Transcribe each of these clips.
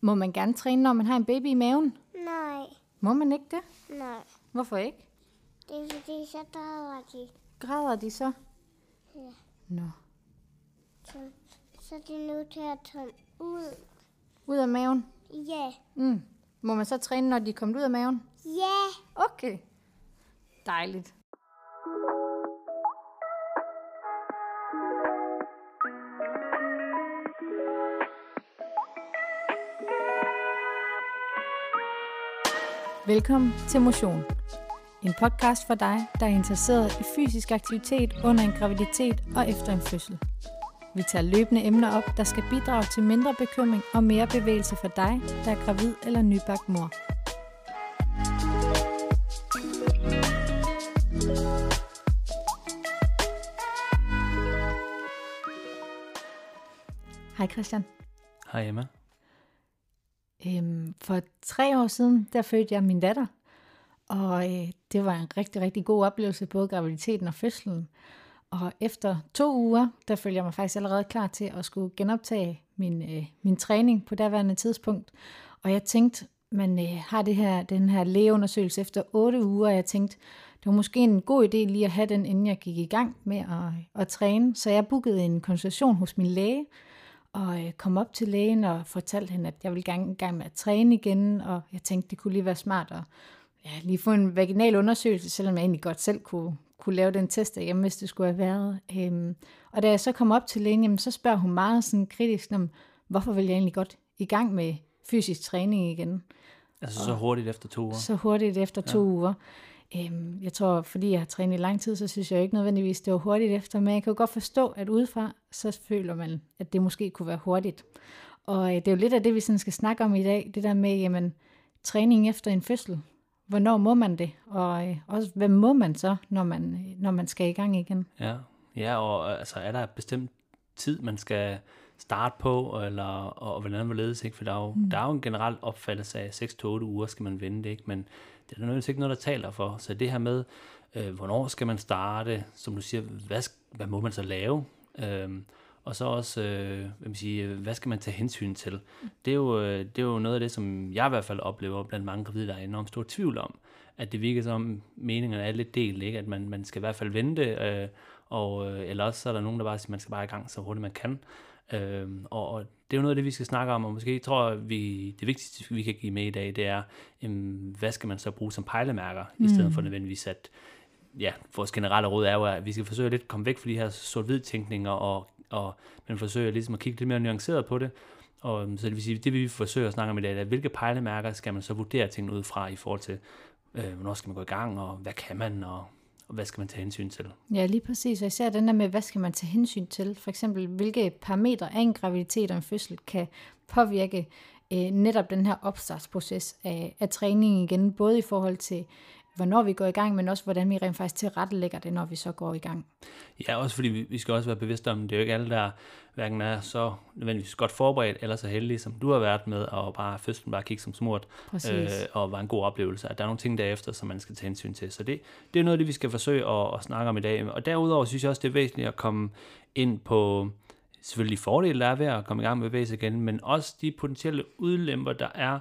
Må man gerne træne, når man har en baby i maven? Nej, Må man ikke det? nej. Hvorfor ikke? Det er fordi, så drager de. Græder de så? Ja. Nå. Så, så er de nødt til at tage ud. Ud af maven? Ja. Mm. Må man så træne, når de er kommet ud af maven? Ja. Okay. Dejligt. Velkommen til Motion. En podcast for dig, der er interesseret i fysisk aktivitet under en graviditet og efter en fødsel. Vi tager løbende emner op, der skal bidrage til mindre bekymring og mere bevægelse for dig, der er gravid eller nybagt mor. Hej Christian. Hej Emma. Øhm, for tre år siden, der fødte jeg min datter, og øh, det var en rigtig, rigtig god oplevelse, både graviditeten og fødslen. Og efter to uger, der følte jeg mig faktisk allerede klar til at skulle genoptage min, øh, min træning på daværende tidspunkt. Og jeg tænkte, man øh, har det her, den her lægeundersøgelse efter otte uger, og jeg tænkte, det var måske en god idé lige at have den, inden jeg gik i gang med at, at træne. Så jeg bookede en konsultation hos min læge, og øh, kom op til lægen og fortalte hende, at jeg ville gerne i gang med at træne igen, og jeg tænkte, det kunne lige være smart at ja, lige få en vaginal undersøgelse, selvom jeg egentlig godt selv kunne, kunne lave den test derhjemme, hvis det skulle have været. Øhm, og da jeg så kom op til lægen, jamen, så spørger hun meget sådan kritisk om, hvorfor vil jeg egentlig godt i gang med fysisk træning igen, Altså så hurtigt efter to uger. så hurtigt efter to uger. Øhm, jeg tror, fordi jeg har trænet i lang tid, så synes jeg ikke nødvendigvis, det var hurtigt efter, men jeg kan jo godt forstå, at udefra, så føler man, at det måske kunne være hurtigt. Og øh, det er jo lidt af det, vi sådan skal snakke om i dag, det der med, jamen, træning efter en fødsel. Hvornår må man det? Og øh, også, hvad må man så, når man, øh, når man skal i gang igen? Ja, ja og øh, altså, er der et bestemt tid, man skal starte på, eller, og, og hvordan hvorledes, ikke? For der er, jo, mm. der er jo en generel opfattelse af, at 6-8 uger skal man vente, ikke? Men det er der nødvendigvis ikke noget, der taler for. Så det her med, øh, hvornår skal man starte, som du siger, hvad, hvad må man så lave? Øhm, og så også, øh, hvad, man sige, øh, hvad skal man tage hensyn til? Det er, jo, øh, det er jo noget af det, som jeg i hvert fald oplever blandt mange gravide, der er enormt stor tvivl om. At det virker som, meningerne er lidt delt, ikke? At man, man skal i hvert fald vente, øh, og, øh, eller også så er der nogen, der bare siger, at man skal bare i gang så hurtigt man kan. Øh, og, og det er jo noget af det, vi skal snakke om, og måske tror jeg, vi, det vigtigste, vi kan give med i dag, det er, jamen, hvad skal man så bruge som pejlemærker, mm. i stedet for nødvendigvis at, ja, vores generelle råd er jo, at vi skal forsøge lidt at komme væk fra de her sort-hvid tænkninger, og, og man forsøger ligesom at kigge lidt mere nuanceret på det. Og, så det vil sige, det vi forsøge at snakke om i dag, er, hvilke pejlemærker skal man så vurdere tingene ud fra i forhold til, øh, hvornår skal man gå i gang, og hvad kan man, og, og hvad skal man tage hensyn til. Ja, lige præcis. Og især den der med, hvad skal man tage hensyn til? For eksempel, hvilke parametre af en graviditet og en fødsel kan påvirke øh, netop den her opstartsproces af, af træning igen, både i forhold til, hvornår vi går i gang, men også hvordan vi rent faktisk tilrettelægger det, når vi så går i gang. Ja, også fordi vi, skal også være bevidste om, det er jo ikke alle, der hverken er så nødvendigvis godt forberedt, eller så heldige, som du har været med, og bare fødslen bare kigge som smurt, Præcis. øh, og var en god oplevelse. At der er nogle ting derefter, som man skal tage hensyn til. Så det, det er noget af det, vi skal forsøge at, at snakke om i dag. Og derudover synes jeg også, det er væsentligt at komme ind på selvfølgelig de fordele, der er ved at komme i gang med bevægelse igen, men også de potentielle udlemper, der er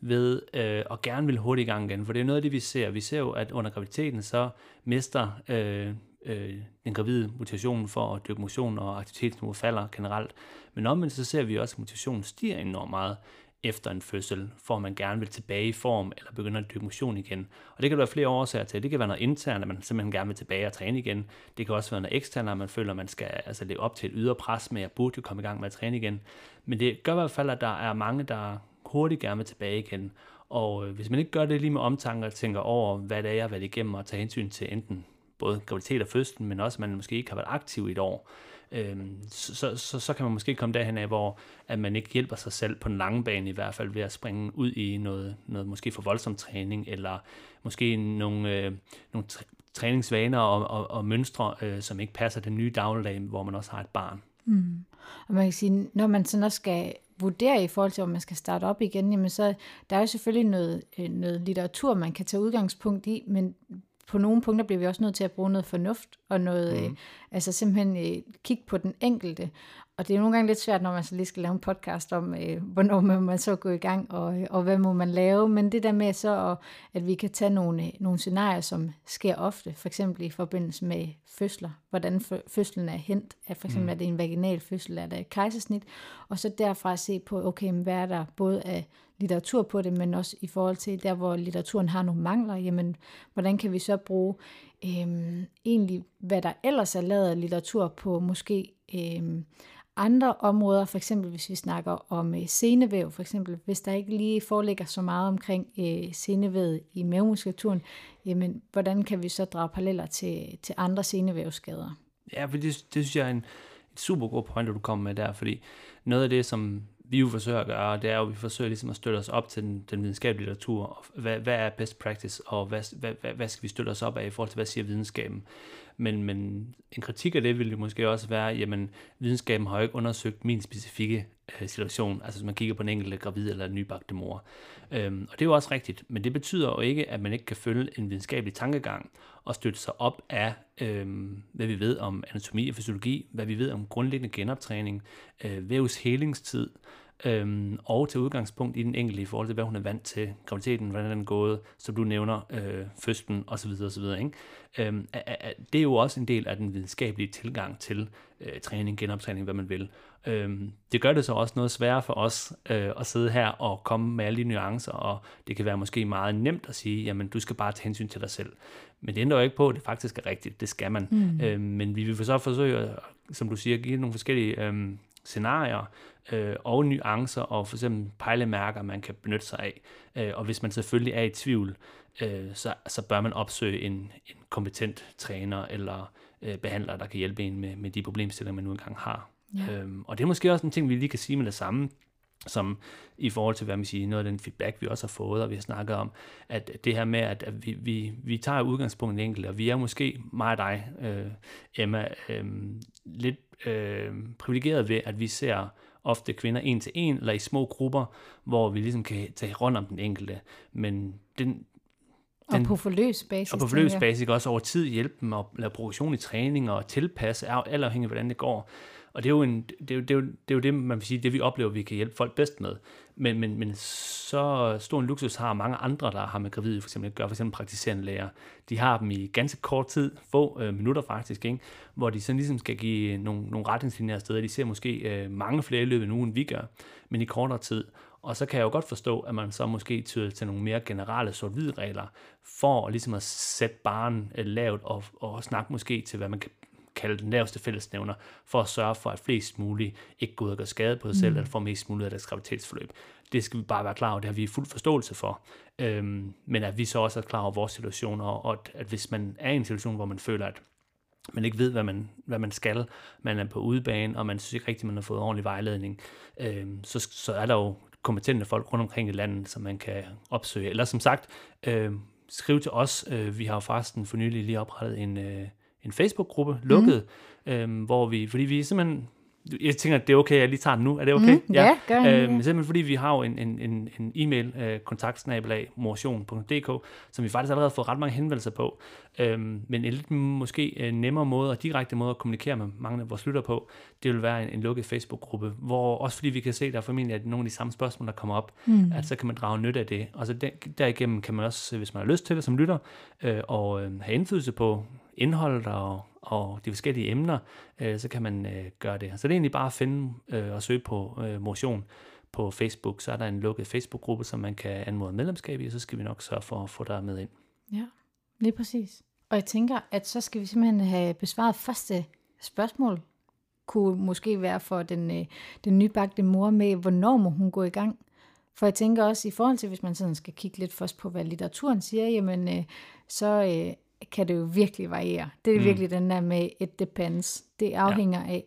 ved øh, at gerne vil hurtigt i gang igen. For det er noget af det, vi ser. Vi ser jo, at under graviditeten, så mister øh, øh, den gravide motivationen for at dyrke motion, og aktivitetsniveauet falder generelt. Men omvendt så ser vi også, at motivationen stiger enormt meget efter en fødsel, for at man gerne vil tilbage i form, eller begynder at dyrke motion igen. Og det kan der være flere årsager til. Det kan være noget internt, at man simpelthen gerne vil tilbage og træne igen. Det kan også være noget eksternt, at man føler, at man skal altså, leve op til et ydre pres med, at burde jo komme i gang med at træne igen. Men det gør i hvert fald, at der er mange, der hurtigt gerne vil tilbage igen. Og øh, hvis man ikke gør det lige med omtanke og tænker over, hvad det er, jeg har været igennem, og tager hensyn til enten både graviditet og fødslen, men også, at man måske ikke har været aktiv i et år, øh, så, så, så, så kan man måske komme derhen af, hvor at man ikke hjælper sig selv på den lange bane i hvert fald ved at springe ud i noget, noget måske for voldsom træning, eller måske nogle, øh, nogle tr- træningsvaner og, og, og mønstre, øh, som ikke passer den nye dagligdag, hvor man også har et barn. Mm. Og man kan sige, når man sådan også skal vurdere i forhold til, om man skal starte op igen, jamen så der er jo selvfølgelig noget, øh, noget litteratur, man kan tage udgangspunkt i, men på nogle punkter bliver vi også nødt til at bruge noget fornuft, og noget, mm. øh, altså simpelthen øh, kigge på den enkelte. og det er nogle gange lidt svært, når man så lige skal lave en podcast om, øh, hvornår må man så gå i gang, og, øh, og hvad må man lave. Men det der med så, at, at vi kan tage nogle, øh, nogle scenarier, som sker ofte, for eksempel i forbindelse med fødsler, hvordan fødslen er hent, at for eksempel mm. er det en vaginal fødsel, er det et kejsersnit, og så derfra se på, okay, hvad er der både af litteratur på det, men også i forhold til der, hvor litteraturen har nogle mangler, jamen, hvordan kan vi så bruge øhm, egentlig, hvad der ellers er lavet af litteratur på måske øhm, andre områder, for eksempel hvis vi snakker om øh, senevæv, for eksempel hvis der ikke lige foreligger så meget omkring øh, senevævet i mavemuskulaturen, jamen hvordan kan vi så drage paralleller til, til andre senevævsskader? Ja, for det, det synes jeg er en, et super god point, du kommer med der, fordi noget af det, som vi jo forsøger at gøre, det er jo, at vi forsøger ligesom at støtte os op til den, den videnskabelige litteratur. Hvad, hvad er best practice, og hvad, hvad, hvad skal vi støtte os op af i forhold til, hvad siger videnskaben? Men, men en kritik af det ville jo måske også være, jamen videnskaben har jo ikke undersøgt min specifikke øh, situation, altså hvis man kigger på en enkelt gravid eller en nybagte mor. Øhm, og det er jo også rigtigt, men det betyder jo ikke, at man ikke kan følge en videnskabelig tankegang og støtte sig op af, øhm, hvad vi ved om anatomi og fysiologi, hvad vi ved om grundlæggende genoptræning, øh, vævshelingstid, øhm, og til udgangspunkt i den enkelte i forhold til, hvad hun er vant til, graviditeten, hvordan den er gået, som du nævner, øh, fødslen osv. osv. Ikke? Øhm, det er jo også en del af den videnskabelige tilgang til øh, træning, genoptræning, hvad man vil. Øhm, det gør det så også noget sværere for os øh, at sidde her og komme med alle de nuancer, og det kan være måske meget nemt at sige, jamen du skal bare tage hensyn til dig selv. Men det ændrer jo ikke på, at det faktisk er rigtigt. Det skal man. Mm. Øhm, men vi vil så forsøge, som du siger, give nogle forskellige øhm, scenarier øh, og nuancer og for eksempel pejlemærker, man kan benytte sig af. Øh, og hvis man selvfølgelig er i tvivl, øh, så, så bør man opsøge en, en kompetent træner eller øh, behandler, der kan hjælpe en med, med de problemstillinger, man nu engang har. Ja. Øhm, og det er måske også en ting, vi lige kan sige med det samme, som i forhold til, hvad man siger, noget af den feedback, vi også har fået, og vi har snakket om, at det her med, at, at vi, vi, vi tager udgangspunkt i enkelt, og vi er måske, mig og dig, øh, Emma, øh, lidt øh, privilegeret ved, at vi ser ofte kvinder en til en, eller i små grupper, hvor vi ligesom kan tage rundt om den enkelte. Men den, den, og på forløs basis. Og på forløs basis også over tid hjælpe dem at lave progression i træning og tilpasse, alt afhængig af hvordan det går. Og det er, jo en, det, er jo, det, er jo, det er jo det, man vil sige, det vi oplever, vi kan hjælpe folk bedst med. Men, men, men så stor en luksus har mange andre, der har med gravide for eksempel gør, for eksempel praktiserende læger. De har dem i ganske kort tid, få øh, minutter faktisk, ikke? hvor de sådan ligesom skal give nogle, nogle retningslinjer steder. De ser måske øh, mange flere løb end ugen, vi gør, men i kortere tid. Og så kan jeg jo godt forstå, at man så måske tyder til nogle mere generelle sort-hvid regler, for ligesom at sætte barn øh, lavt og, og snakke måske til, hvad man kan kalde den laveste fællesnævner, for at sørge for, at flest muligt ikke går ud og gør skade på sig selv, mm. eller får mest muligt af deres graviditetsforløb. Det skal vi bare være klar over, det har vi fuld forståelse for. Øhm, men at vi så også er klar over vores situation, og, og at, at hvis man er i en situation, hvor man føler, at man ikke ved, hvad man, hvad man skal, man er på udebane, og man synes ikke rigtigt, man har fået ordentlig vejledning, øhm, så, så er der jo kompetente folk rundt omkring i landet, som man kan opsøge. Eller som sagt, øh, skriv til os. Øh, vi har jo faktisk for nylig lige oprettet en, øh, en Facebook-gruppe, lukket, mm. øhm, hvor vi, fordi vi simpelthen, jeg tænker, at det er okay, jeg lige tager den nu. Er det okay? Mm, ja, ja, gør øhm, Simpelthen fordi vi har jo en, en, en, en e-mail, øh, kontaktsnabelag, motion.dk, som vi faktisk allerede har fået ret mange henvendelser på. Øhm, men en lidt måske øh, nemmere måde og direkte måde at kommunikere med mange af vores lytter på, det vil være en, en lukket Facebook-gruppe, hvor også fordi vi kan se, der er formentlig at nogle af de samme spørgsmål, der kommer op, mm. at så kan man drage nytte af det. Og så der, derigennem kan man også, hvis man har lyst til det som lytter, øh, og øh, have indflydelse på indholdet og, og de forskellige emner, øh, så kan man øh, gøre det. Så det er egentlig bare at finde øh, og søge på øh, motion på Facebook, så er der en lukket Facebook-gruppe, som man kan anmode medlemskab i, og så skal vi nok sørge for at få dig med ind. Ja, lige præcis. Og jeg tænker, at så skal vi simpelthen have besvaret første spørgsmål, kunne måske være for den, øh, den nybagte mor med, hvornår må hun gå i gang? For jeg tænker også, i forhold til, hvis man sådan skal kigge lidt først på, hvad litteraturen siger, jamen, øh, så øh, kan det jo virkelig variere. Det er mm. virkelig den der med, it depends. Det afhænger ja. af.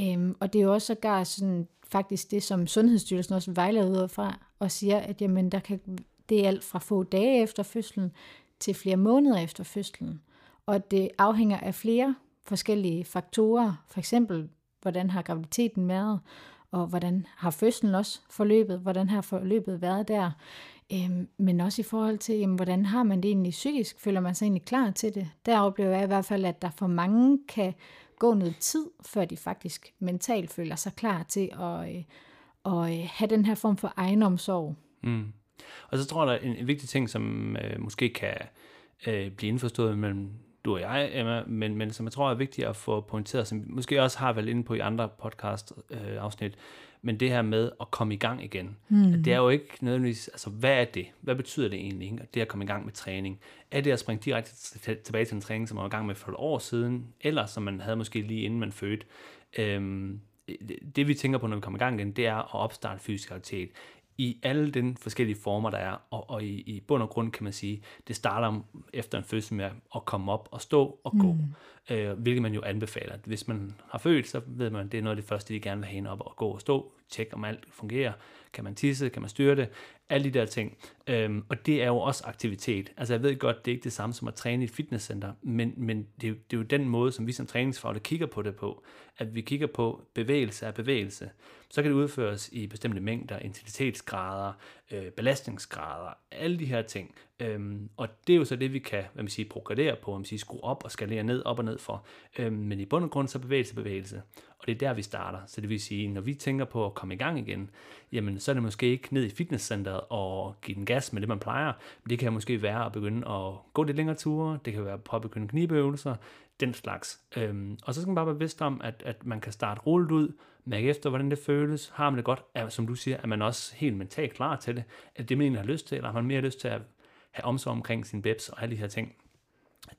Øhm, og det er jo også sågar sådan, faktisk det, som Sundhedsstyrelsen også vejleder ud fra, og siger, at jamen, der kan, det er alt fra få dage efter fødslen til flere måneder efter fødslen. Og det afhænger af flere forskellige faktorer, for eksempel, hvordan har graviditeten været, og hvordan har fødslen også forløbet, hvordan har forløbet været der. Øhm, men også i forhold til, jamen, hvordan har man det egentlig psykisk? Føler man sig egentlig klar til det? Der oplever jeg i hvert fald, at der for mange kan gå noget tid, før de faktisk mentalt føler sig klar til at, øh, at øh, have den her form for egenomsorg. Mm. Og så tror jeg, der er en, en vigtig ting, som øh, måske kan øh, blive indforstået mellem du og jeg, Emma, men, men som jeg tror er vigtigt at få pointeret, som vi måske også har været inde på i andre podcast-afsnit, øh, men det her med at komme i gang igen. Mm. Det er jo ikke nødvendigvis, altså hvad er det? Hvad betyder det egentlig, ikke? det at komme i gang med træning? Er det at springe direkte tilbage til en træning, som man var i gang med for et år siden, eller som man havde måske lige inden man fødte? Øhm, det vi tænker på, når vi kommer i gang igen, det er at opstarte fysisk aktivitet i alle den forskellige former, der er, og, og i, i bund og grund kan man sige, det starter efter en fødsel med at komme op og stå og gå, mm øh, hvilket man jo anbefaler. Hvis man har født, så ved man, at det er noget af det første, de gerne vil have op og gå og stå, tjekke om alt fungerer, kan man tisse, kan man styre det, alle de der ting. Øhm, og det er jo også aktivitet. Altså jeg ved godt, det er ikke det samme som at træne i et fitnesscenter, men, men det, er jo, det er jo den måde, som vi som træningsfaglige kigger på det på, at vi kigger på bevægelse af bevægelse. Så kan det udføres i bestemte mængder, intensitetsgrader, øh, belastningsgrader, alle de her ting. Øhm, og det er jo så det, vi kan hvad man siger, progredere på, hvad man siger, skrue op og skalere ned, op og ned for. Øhm, men i bund og grund så bevægelse, bevægelse. Og det er der, vi starter. Så det vil sige, når vi tænker på at komme i gang igen, jamen så er det måske ikke ned i fitnesscenteret og give den gas med det, man plejer. Men det kan måske være at begynde at gå lidt længere ture, det kan være at påbegynde knibeøvelser, den slags. Øhm, og så skal man bare være bevidst om, at, at man kan starte roligt ud, mærke efter, hvordan det føles. Har man det godt, er, som du siger, er man også helt mentalt klar til det? at det, man egentlig har lyst til, eller har man mere lyst til at have omsorg omkring sin bebs og alle de her ting?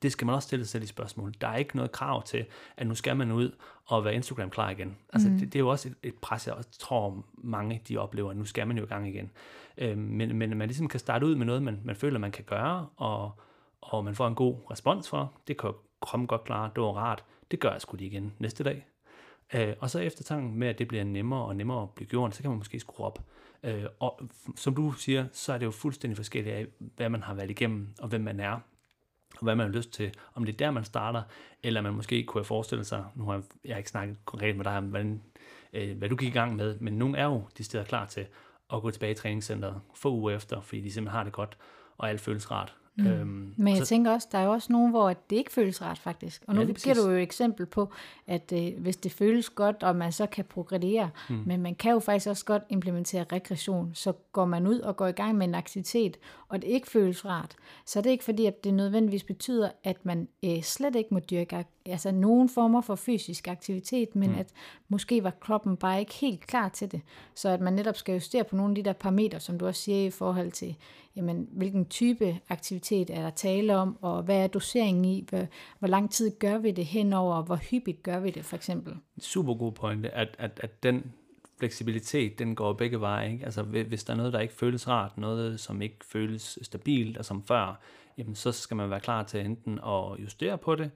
Det skal man også stille sig selv i spørgsmål. Der er ikke noget krav til, at nu skal man ud og være Instagram klar igen. Altså, mm. det, det er jo også et, et pres, jeg også tror mange de oplever, at nu skal man jo i gang igen. Øhm, men, men man ligesom kan starte ud med noget, man, man føler, man kan gøre, og, og man får en god respons for. Det kan kroppen godt klare, det var rart. Det gør jeg sgu lige igen næste dag. Øh, og så eftertanken med, at det bliver nemmere og nemmere at blive gjort, så kan man måske skrue op. Øh, og som du siger, så er det jo fuldstændig forskelligt af, hvad man har været igennem, og hvem man er, og hvad man har lyst til. Om det er der, man starter, eller man måske kunne have forestillet sig, nu har jeg, jeg har ikke snakket konkret med dig om, hvordan, øh, hvad du gik i gang med, men nogen er jo de steder klar til at gå tilbage i træningscenteret få uger efter, fordi de simpelthen har det godt, og alt føles rart. Mm. Øhm, Men jeg så, tænker også, der er jo også nogen, hvor det ikke føles rart faktisk. Og nu ja, giver du jo et eksempel på, at øh, hvis det føles godt, og man så kan progredere, mm. men man kan jo faktisk også godt implementere regression, så går man ud og går i gang med en aktivitet, og det ikke føles rart, så er det ikke fordi, at det nødvendigvis betyder, at man øh, slet ikke må dyrke altså nogen former for fysisk aktivitet, men mm. at måske var kroppen bare ikke helt klar til det. Så at man netop skal justere på nogle af de der parametre, som du også siger i forhold til, jamen, hvilken type aktivitet er der tale om, og hvad er doseringen i, hvor, hvor lang tid gør vi det henover, og hvor hyppigt gør vi det for eksempel. Super god pointe, at, at, at den fleksibilitet, den går begge veje. Ikke? Altså hvis der er noget, der ikke føles rart, noget som ikke føles stabilt og som før, jamen så skal man være klar til enten at justere på det,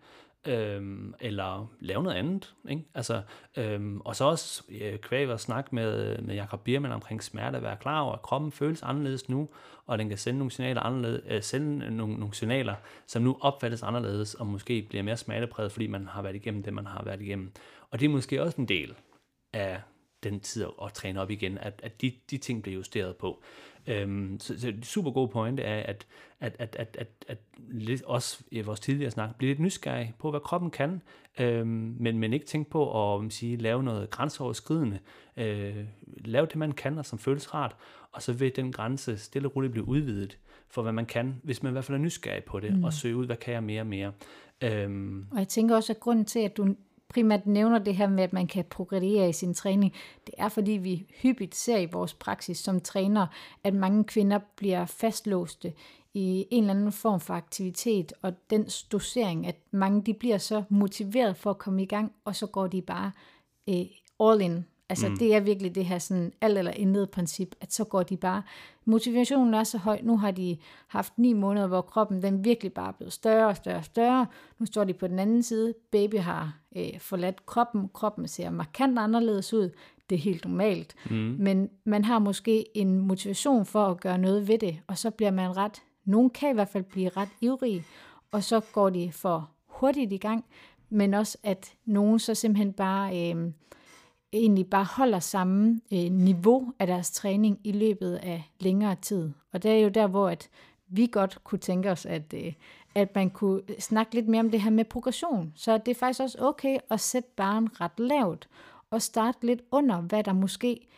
øhm, eller lave noget andet. Ikke? Altså, øhm, og så også øh, kvæg og snakke med, med Jacob Biermann omkring smerte, at være klar over, at kroppen føles anderledes nu, og den kan sende nogle signaler, anderledes, øh, sende nogle, nogle signaler, som nu opfattes anderledes, og måske bliver mere smertepræget, fordi man har været igennem det, man har været igennem. Og det er måske også en del af den tid at, træne op igen, at, at de, de ting bliver justeret på. Øhm, så, så det super gode pointe er, at, at, at, at, at, at lidt også i vores tidligere snak, blive lidt nysgerrig på, hvad kroppen kan, øhm, men, men ikke tænke på at sige, lave noget grænseoverskridende. Øh, lave det, man kan, og som føles rart, og så vil den grænse stille og roligt blive udvidet for, hvad man kan, hvis man i hvert fald er nysgerrig på det, mm. og søge ud, hvad kan jeg mere og mere. Øhm, og jeg tænker også, at grunden til, at du primært nævner det her med, at man kan progredere i sin træning, det er fordi vi hyppigt ser i vores praksis som træner, at mange kvinder bliver fastlåste i en eller anden form for aktivitet, og den dosering, at mange de bliver så motiveret for at komme i gang, og så går de bare øh, all in. Altså mm. det er virkelig det her sådan alt eller intet princip, at så går de bare. Motivationen er så høj. Nu har de haft ni måneder, hvor kroppen den virkelig bare er blevet større og større og større. Nu står de på den anden side. Baby har øh, forladt kroppen. Kroppen ser markant anderledes ud. Det er helt normalt. Mm. Men man har måske en motivation for at gøre noget ved det, og så bliver man ret, nogen kan i hvert fald blive ret ivrige, og så går de for hurtigt i gang, men også at nogen så simpelthen bare... Øh, egentlig bare holder samme øh, niveau af deres træning i løbet af længere tid. Og det er jo der, hvor at vi godt kunne tænke os, at, øh, at man kunne øh, snakke lidt mere om det her med progression. Så det er faktisk også okay at sætte barn ret lavt, og starte lidt under, hvad der måske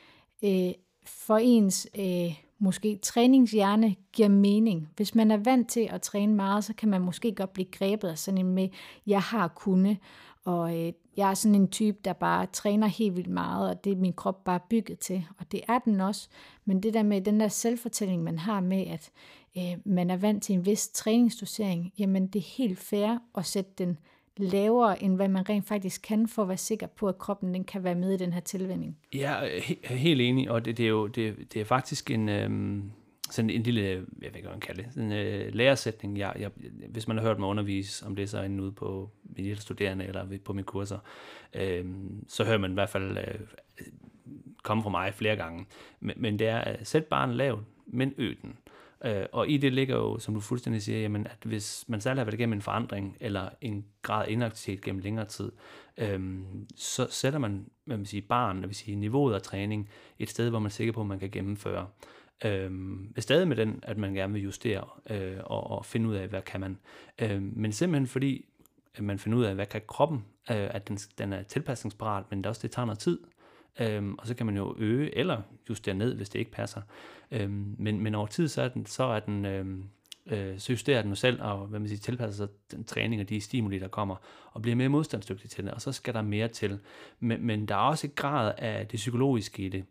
øh, for ens øh, måske træningshjerne giver mening. Hvis man er vant til at træne meget, så kan man måske godt blive grebet af sådan en med, jeg har kunne, og øh, jeg er sådan en type, der bare træner helt vildt meget, og det er min krop bare bygget til, og det er den også. Men det der med den der selvfortælling, man har med, at øh, man er vant til en vis træningsdosering, jamen det er helt fair at sætte den lavere, end hvad man rent faktisk kan, for at være sikker på, at kroppen den kan være med i den her tilvænding. Ja, he- helt enig, og det, det, er jo det, det er faktisk en, Øh sådan en lille, jeg ved ikke, hvad man kalder det, en øh, læresætning. Jeg, jeg, hvis man har hørt mig undervise om det, så inde ude på mine studerende eller på mine kurser, øh, så hører man i hvert fald øh, komme fra mig flere gange. Men, men det er øh, at sætte barnet lavt, men øg den. Øh, og i det ligger jo, som du fuldstændig siger, jamen, at hvis man særlig har været igennem en forandring, eller en grad af inaktivitet gennem længere tid, øh, så sætter man, hvad man siger, barn, det vil sige niveauet af træning, et sted, hvor man er sikker på, at man kan gennemføre. Øhm, stadig med den, at man gerne vil justere øh, og, og finde ud af, hvad kan man. Øhm, men simpelthen fordi, at man finder ud af, hvad kan kroppen, øh, at den, den er tilpasningsparat, men det også, det tager noget tid. Øhm, og så kan man jo øge eller justere ned, hvis det ikke passer. Øhm, men, men over tid, så er den, så er den øhm, øh, så justerer den jo selv, og hvad man siger, tilpasser sig den træning og de stimuli, der kommer, og bliver mere modstandsdygtig til det, og så skal der mere til. Men, men der er også et grad af det psykologiske i det,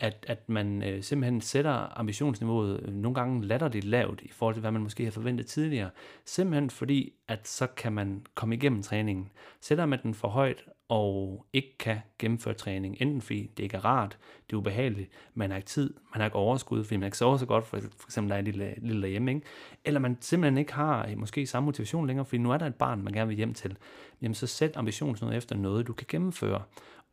at, at man øh, simpelthen sætter ambitionsniveauet øh, nogle gange latterligt lavt i forhold til, hvad man måske har forventet tidligere. Simpelthen fordi, at så kan man komme igennem træningen. Sætter man den for højt, og ikke kan gennemføre træning, enten fordi det ikke er rart, det er ubehageligt, man har ikke tid, man har ikke overskud, fordi man ikke sover så godt, for, for eksempel der er en lille, lille derhjemme, ikke? eller man simpelthen ikke har øh, måske samme motivation længere, fordi nu er der et barn, man gerne vil hjem til, jamen så sæt ambitionsniveauet efter noget, du kan gennemføre.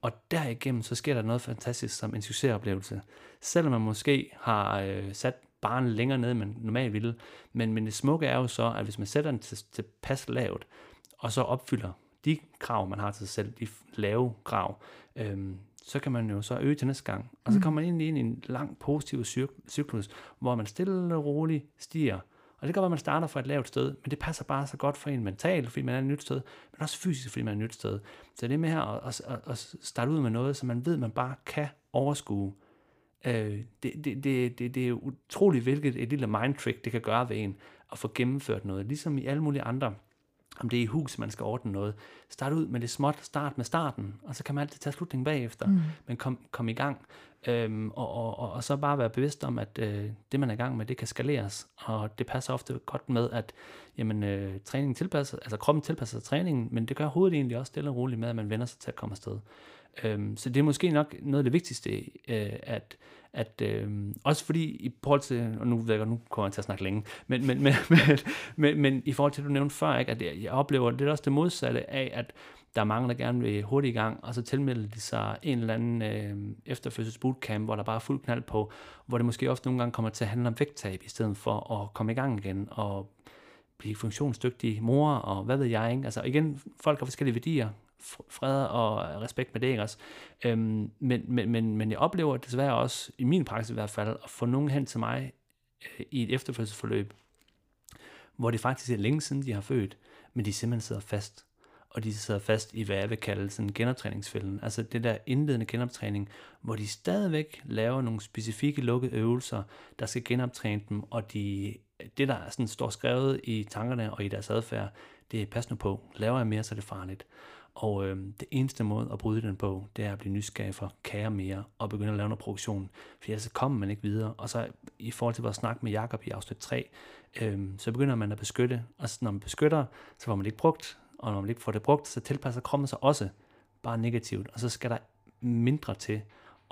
Og derigennem, så sker der noget fantastisk som en succesoplevelse. Selvom man måske har øh, sat barnet længere ned, end man normalt ville. Men, men det smukke er jo så, at hvis man sætter den til, til pas lavt, og så opfylder de krav, man har til sig selv, de lave krav, øhm, så kan man jo så øge til næste gang. Og så kommer man ind i en lang positiv cyklus, hvor man stille og roligt stiger. Og det kan være, at man starter fra et lavt sted, men det passer bare så godt for en mentalt, fordi man er et nyt sted, men også fysisk, fordi man er et nyt sted. Så det med her at, at, at starte ud med noget, som man ved, man bare kan overskue. Øh, det, det, det, det, det er utroligt, hvilket et lille mind trick, det kan gøre ved en, at få gennemført noget. Ligesom i alle mulige andre om det er i hus, man skal ordne noget. Start ud med det småt, start med starten, og så kan man altid tage slutningen bagefter, mm. men kom, kom i gang. Øhm, og, og, og, og så bare være bevidst om, at øh, det, man er i gang med, det kan skaleres, og det passer ofte godt med, at jamen, øh, træningen tilpasser, altså kroppen tilpasser sig træningen, men det gør hovedet egentlig også stille og roligt med, at man vender sig til at komme afsted. Øhm, så det er måske nok noget af det vigtigste, øh, at, at øh, også fordi i forhold til, og nu ved jeg nu kommer jeg til at snakke længe, men, men, men, men, men, men i forhold til, at du nævnte før, ikke, at jeg, jeg oplever, det er også det modsatte af, at der er mange, der gerne vil hurtigt i gang, og så tilmelder de sig en eller anden øh, efterfødsels bootcamp, hvor der bare er fuld knald på, hvor det måske ofte nogle gange kommer til at handle om vægttab, i stedet for at komme i gang igen, og blive funktionsdygtig mor, og hvad ved jeg, ikke? Altså igen, folk har forskellige værdier, fred og respekt med det, ikke også? Øhm, men, men, men, men jeg oplever desværre også, i min praksis i hvert fald, at få nogen hen til mig øh, i et efterfølgelsesforløb, hvor det faktisk er længe siden, de har født, men de simpelthen sidder fast. Og de sidder fast i, hvad jeg vil kalde sådan genoptræningsfælden. Altså det der indledende genoptræning, hvor de stadigvæk laver nogle specifikke lukkede øvelser, der skal genoptræne dem, og de, det der sådan står skrevet i tankerne og i deres adfærd, det er pas nu på. Laver jeg mere, så er det farligt. Og øh, det eneste måde at bryde den på, det er at blive nysgerrig for kære mere og begynde at lave noget produktion. For ellers kommer man ikke videre. Og så i forhold til vores snak med Jakob i afsnit 3, øh, så begynder man at beskytte. Og så når man beskytter, så får man det ikke brugt. Og når man ikke får det brugt, så tilpasser kroppen sig også bare negativt. Og så skal der mindre til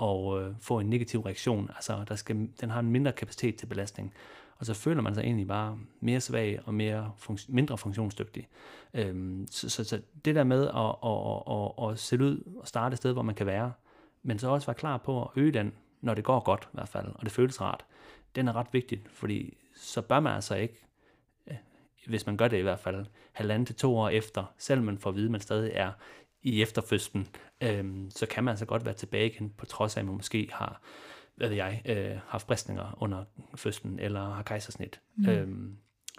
at øh, få en negativ reaktion. Altså der skal, den har en mindre kapacitet til belastning og så føler man sig egentlig bare mere svag og mere fun- mindre funktionsdygtig. Øhm, så, så, så det der med at, at, at, at, at sætte ud og starte et sted, hvor man kan være, men så også være klar på at øge den, når det går godt i hvert fald, og det føles rart, den er ret vigtig, fordi så bør man altså ikke, øh, hvis man gør det i hvert fald, halvanden til to år efter, selvom man får at vide, at man stadig er i efterfødslen, øhm, så kan man altså godt være tilbage igen, på trods af, at man måske har hvad ved jeg, øh, haft bristninger under fødslen, eller har kejsersnit. Mm. Øhm,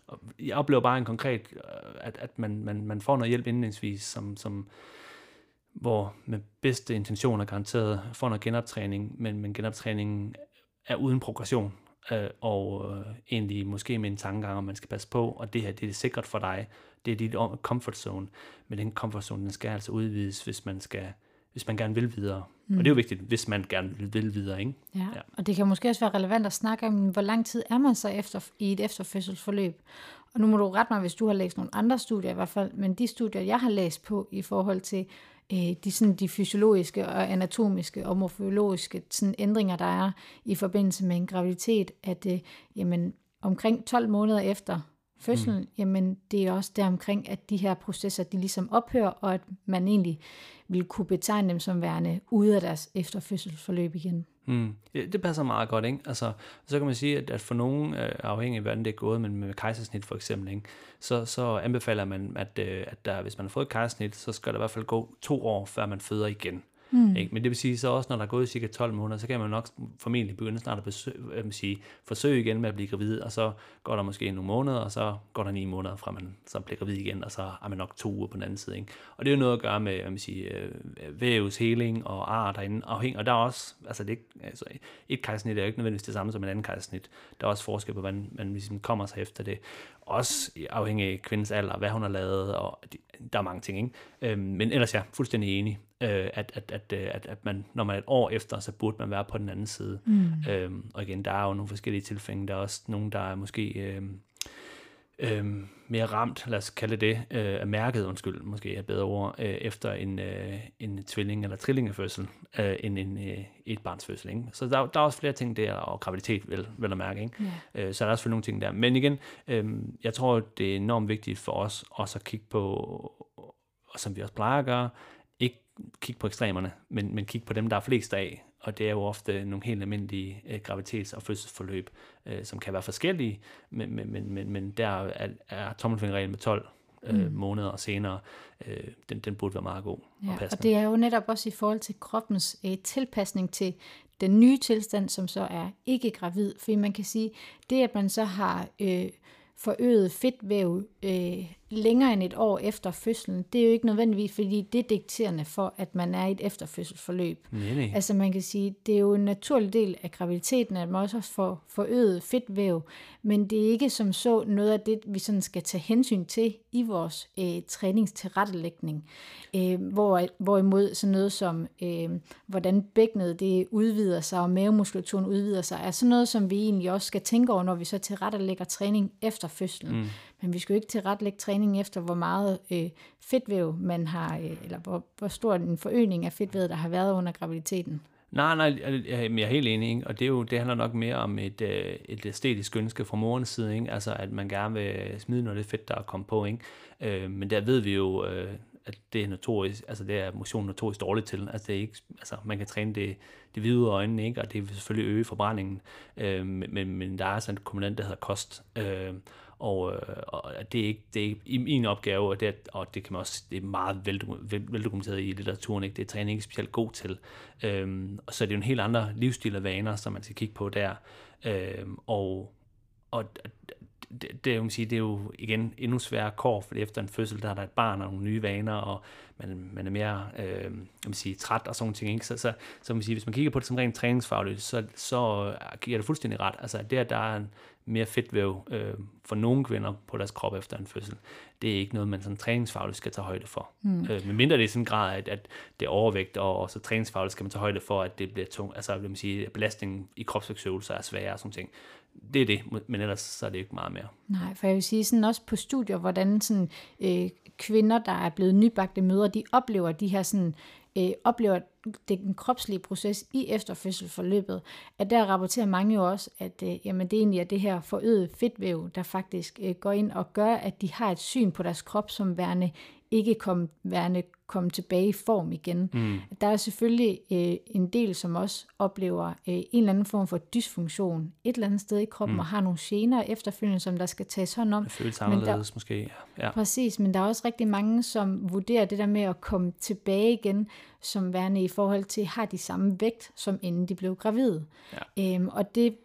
og jeg oplever bare en konkret, øh, at, at man, man, man får noget hjælp indlægsvis, som, som, hvor med bedste intentioner garanteret får noget genoptræning, men, men genoptræningen er uden progression, øh, og øh, egentlig måske med en tankegang, om man skal passe på, og det her det er sikkert for dig, det er dit comfort zone, men den comfort zone, den skal altså udvides, hvis man skal hvis man gerne vil videre. Mm. Og det er jo vigtigt, hvis man gerne vil videre. Ikke? Ja. ja, og det kan måske også være relevant at snakke om, hvor lang tid er man så efter, i et efterfødselsforløb. Og nu må du rette mig, hvis du har læst nogle andre studier i hvert fald, men de studier, jeg har læst på i forhold til øh, de, sådan, de fysiologiske og anatomiske og morfologiske sådan, ændringer, der er i forbindelse med en graviditet, at øh, jamen, omkring 12 måneder efter fødslen, mm. jamen det er også der omkring, at de her processer, de ligesom ophører, og at man egentlig vil kunne betegne dem som værende ude af deres efterfødselsforløb igen. Mm. Det passer meget godt, ikke? Altså, så kan man sige, at, at for nogen, øh, afhængig af hvordan det er gået, men med kejsersnit for eksempel, ikke? Så, så anbefaler man, at, øh, at der, hvis man har fået kejsersnit, så skal der i hvert fald gå to år, før man føder igen. Mm. Ikke? Men det vil sige så også, når der er gået cirka 12 måneder, så kan man nok formentlig begynde snart at besøge, øh, sige, forsøge igen med at blive gravid, og så går der måske nogle måneder, og så går der ni måneder fra man så bliver gravid igen, og så er man nok to uger på den anden side. Ikke? Og det er jo noget at gøre med hvad man siger, øh, vævsheling og ar derinde, afhæng, og der er også, altså, det, altså et kejsersnit er jo ikke nødvendigvis det samme som en anden kejsersnit. Der er også forskel på, hvordan man ligesom kommer sig efter det. Også afhængig af kvindens alder, hvad hun har lavet, og de, der er mange ting. Ikke? Øhm, men ellers ja, fuldstændig enig øh, at, at, at, øh, at, at man, når man er et år efter, så burde man være på den anden side. Mm. Øhm, og igen, der er jo nogle forskellige tilfælde. Der er også nogen, der er måske øh, øh, mere ramt, lad os kalde det øh, er mærket, undskyld, måske er et bedre ord, øh, efter en, øh, en tvilling- eller trillingefødsel, øh, end en øh, et barns fødsel. Ikke? Så der, der er også flere ting der, og graviditet vel, vel at mærke. Ikke? Yeah. Øh, så er der også nogle ting der. Men igen, øh, jeg tror, det er enormt vigtigt for os også at kigge på, og som vi også plejer at gøre, kigge på ekstremerne, men, men kigge på dem, der er flest af, og det er jo ofte nogle helt almindelige øh, gravitets- og fødselsforløb, øh, som kan være forskellige, men, men, men, men, men der er, er tommelfingerreglen med 12 øh, mm. måneder senere, øh, den, den burde være meget god ja, og passende. Og det er jo netop også i forhold til kroppens øh, tilpasning til den nye tilstand, som så er ikke gravid, fordi man kan sige, det at man så har øh, forøget fedtvæv øh, længere end et år efter fødslen, det er jo ikke nødvendigvis, fordi det er dikterende for, at man er i et efterfødselsforløb. Nej, nej. Altså man kan sige, det er jo en naturlig del af graviditeten, at man også får forøget fedtvæv, men det er ikke som så noget af det, vi sådan skal tage hensyn til i vores øh, træningstilrettelægning. Øh, hvor, hvorimod sådan noget som, øh, hvordan bækkenet det udvider sig, og mavemuskulaturen udvider sig, er sådan noget, som vi egentlig også skal tænke over, når vi så tilrettelægger træning efter fødslen. Mm. Men vi skal jo ikke tilretlægge træningen efter, hvor meget øh, fedtvæv man har, øh, eller hvor, hvor stor en forøgning af fedtvævet, der har været under graviditeten. Nej, nej, jeg er helt enig, ikke? og det, er jo, det handler nok mere om et, øh, et æstetisk ønske fra morens side, ikke? altså at man gerne vil smide noget det fedt, der er kommet på, ikke? Øh, men der ved vi jo, øh, at det er notorisk, altså det er motion notorisk dårligt til, altså det er ikke, altså man kan træne det, det hvide ud af øjnene, ikke? og det vil selvfølgelig øge forbrændingen, øh, men, men der er sådan en komponent, der hedder kost, øh, og, øh, og det er ikke, det er ikke min opgave, og det, og det kan man også, det er meget veldokumenteret i litteraturen, ikke? det er træning ikke specielt god til. Øhm, og så er det jo en helt andre livsstil og vaner, som man skal kigge på der. Øhm, og, og det, det, man sige, det er jo igen endnu sværere kår, fordi efter en fødsel, der er der et barn og nogle nye vaner, og man, man er mere øh, man sige, træt og sådan ting. Ikke? Så, så, så man sige, hvis man kigger på det som rent træningsfagligt, så, så giver det fuldstændig ret. Altså det, at der er en mere fedtvæv øh, for nogle kvinder på deres krop efter en fødsel, det er ikke noget, man sådan træningsfagligt skal tage højde for. Mm. Øh, men mindre det er sådan en grad, at, at det er overvægt, og, og så træningsfagligt skal man tage højde for, at det bliver tung, altså vil man sige, at belastningen i kropsvægtsøvelser er sværere og sådan ting det er det, men ellers så er det ikke meget mere. Nej, for jeg vil sige sådan også på studier, hvordan sådan, øh, kvinder, der er blevet nybagte mødre, de oplever de her sådan, øh, oplever den kropslige proces i efterfødselsforløbet, at der rapporterer mange jo også, at øh, jamen, det egentlig er det her forøget fedtvæv, der faktisk øh, går ind og gør, at de har et syn på deres krop som værende ikke kom værende komme tilbage i form igen. Mm. Der er selvfølgelig øh, en del, som også oplever øh, en eller anden form for dysfunktion et eller andet sted i kroppen, mm. og har nogle gener efterfølgende, som der skal tages hånd om. Det føles der- anderledes måske. Ja. Præcis, men der er også rigtig mange, som vurderer det der med at komme tilbage igen, som værende i forhold til, har de samme vægt, som inden de blev gravide. Ja. Øhm, og det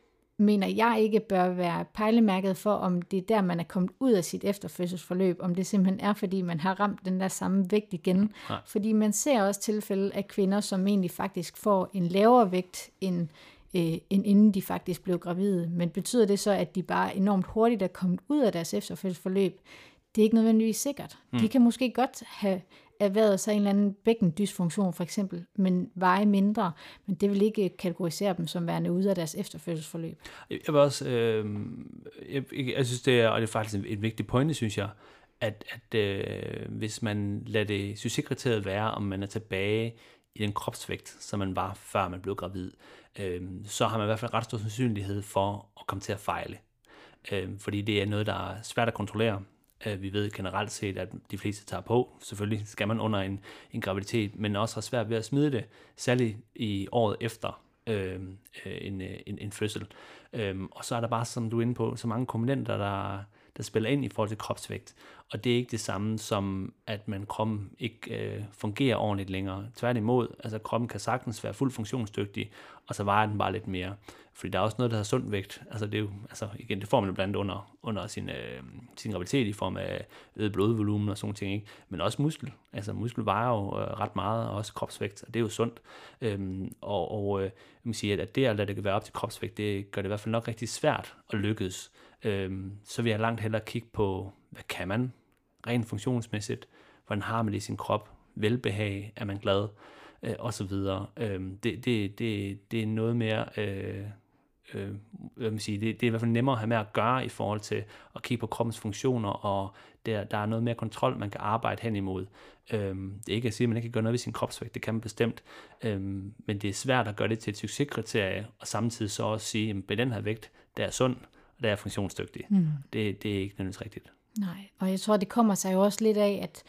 mener jeg ikke bør være pejlemærket for, om det er der, man er kommet ud af sit efterfødselsforløb, om det simpelthen er, fordi man har ramt den der samme vægt igen. Nej. Fordi man ser også tilfælde af kvinder, som egentlig faktisk får en lavere vægt, end, øh, end inden de faktisk blev gravide. Men betyder det så, at de bare enormt hurtigt er kommet ud af deres efterfødselsforløb? Det er ikke nødvendigvis sikkert. Mm. De kan måske godt have erhvervet sig en eller anden bækkendysfunktion for eksempel, men veje mindre, men det vil ikke kategorisere dem som værende ude af deres efterfødselsforløb. Jeg vil også, øh, jeg, jeg, synes det er, og det er faktisk en, et vigtigt pointe, synes jeg, at, at øh, hvis man lader det succeskriteriet være, om man er tilbage i den kropsvægt, som man var, før man blev gravid, øh, så har man i hvert fald ret stor sandsynlighed for at komme til at fejle. Øh, fordi det er noget, der er svært at kontrollere. Øh, vi ved generelt set, at de fleste tager på. Selvfølgelig skal man under en, en graviditet, men også har svært ved at smide det, særligt i året efter øhm, øh, øh, en, en, en fødsel. Øh, og så er der bare, som du er inde på, så mange komponenter, der, der spiller ind i forhold til kropsvægt. Og det er ikke det samme som, at man kroppen ikke øh, fungerer ordentligt længere. Tværtimod, altså kroppen kan sagtens være fuldt funktionsdygtig, og så vejer den bare lidt mere. Fordi der er også noget, der hedder sund vægt. Altså det er jo, altså igen, det får man jo blandt andet under, under sin, øh, sin graviditet i form af øget blodvolumen og sådan ting, ikke? Men også muskel. Altså muskel vejer jo øh, ret meget, og også kropsvægt, og det er jo sundt. Øhm, og og øh, jeg vil sige, at- at det at lade det være op til kropsvægt, det gør det i hvert fald nok rigtig svært at lykkes. Øhm, så vil jeg langt hellere kigge på, hvad kan man rent funktionsmæssigt? Hvordan har man det i sin krop? Velbehag? Er man glad? Øh, og så videre. Øhm, det, det, det, det er noget mere... Øh, øh, hvad man siger, det, det er i hvert fald nemmere at have med at gøre i forhold til at kigge på kroppens funktioner, og der, der er noget mere kontrol, man kan arbejde hen imod. Øhm, det er ikke at sige, at man ikke kan gøre noget ved sin kropsvægt, det kan man bestemt, øhm, men det er svært at gøre det til et succeskriterie, og samtidig så også sige, at med den her vægt, der er sund, øh, der er funktionsdygtig. Mm. Det, det er ikke nødvendigvis rigtigt. Nej, og jeg tror, det kommer sig jo også lidt af, at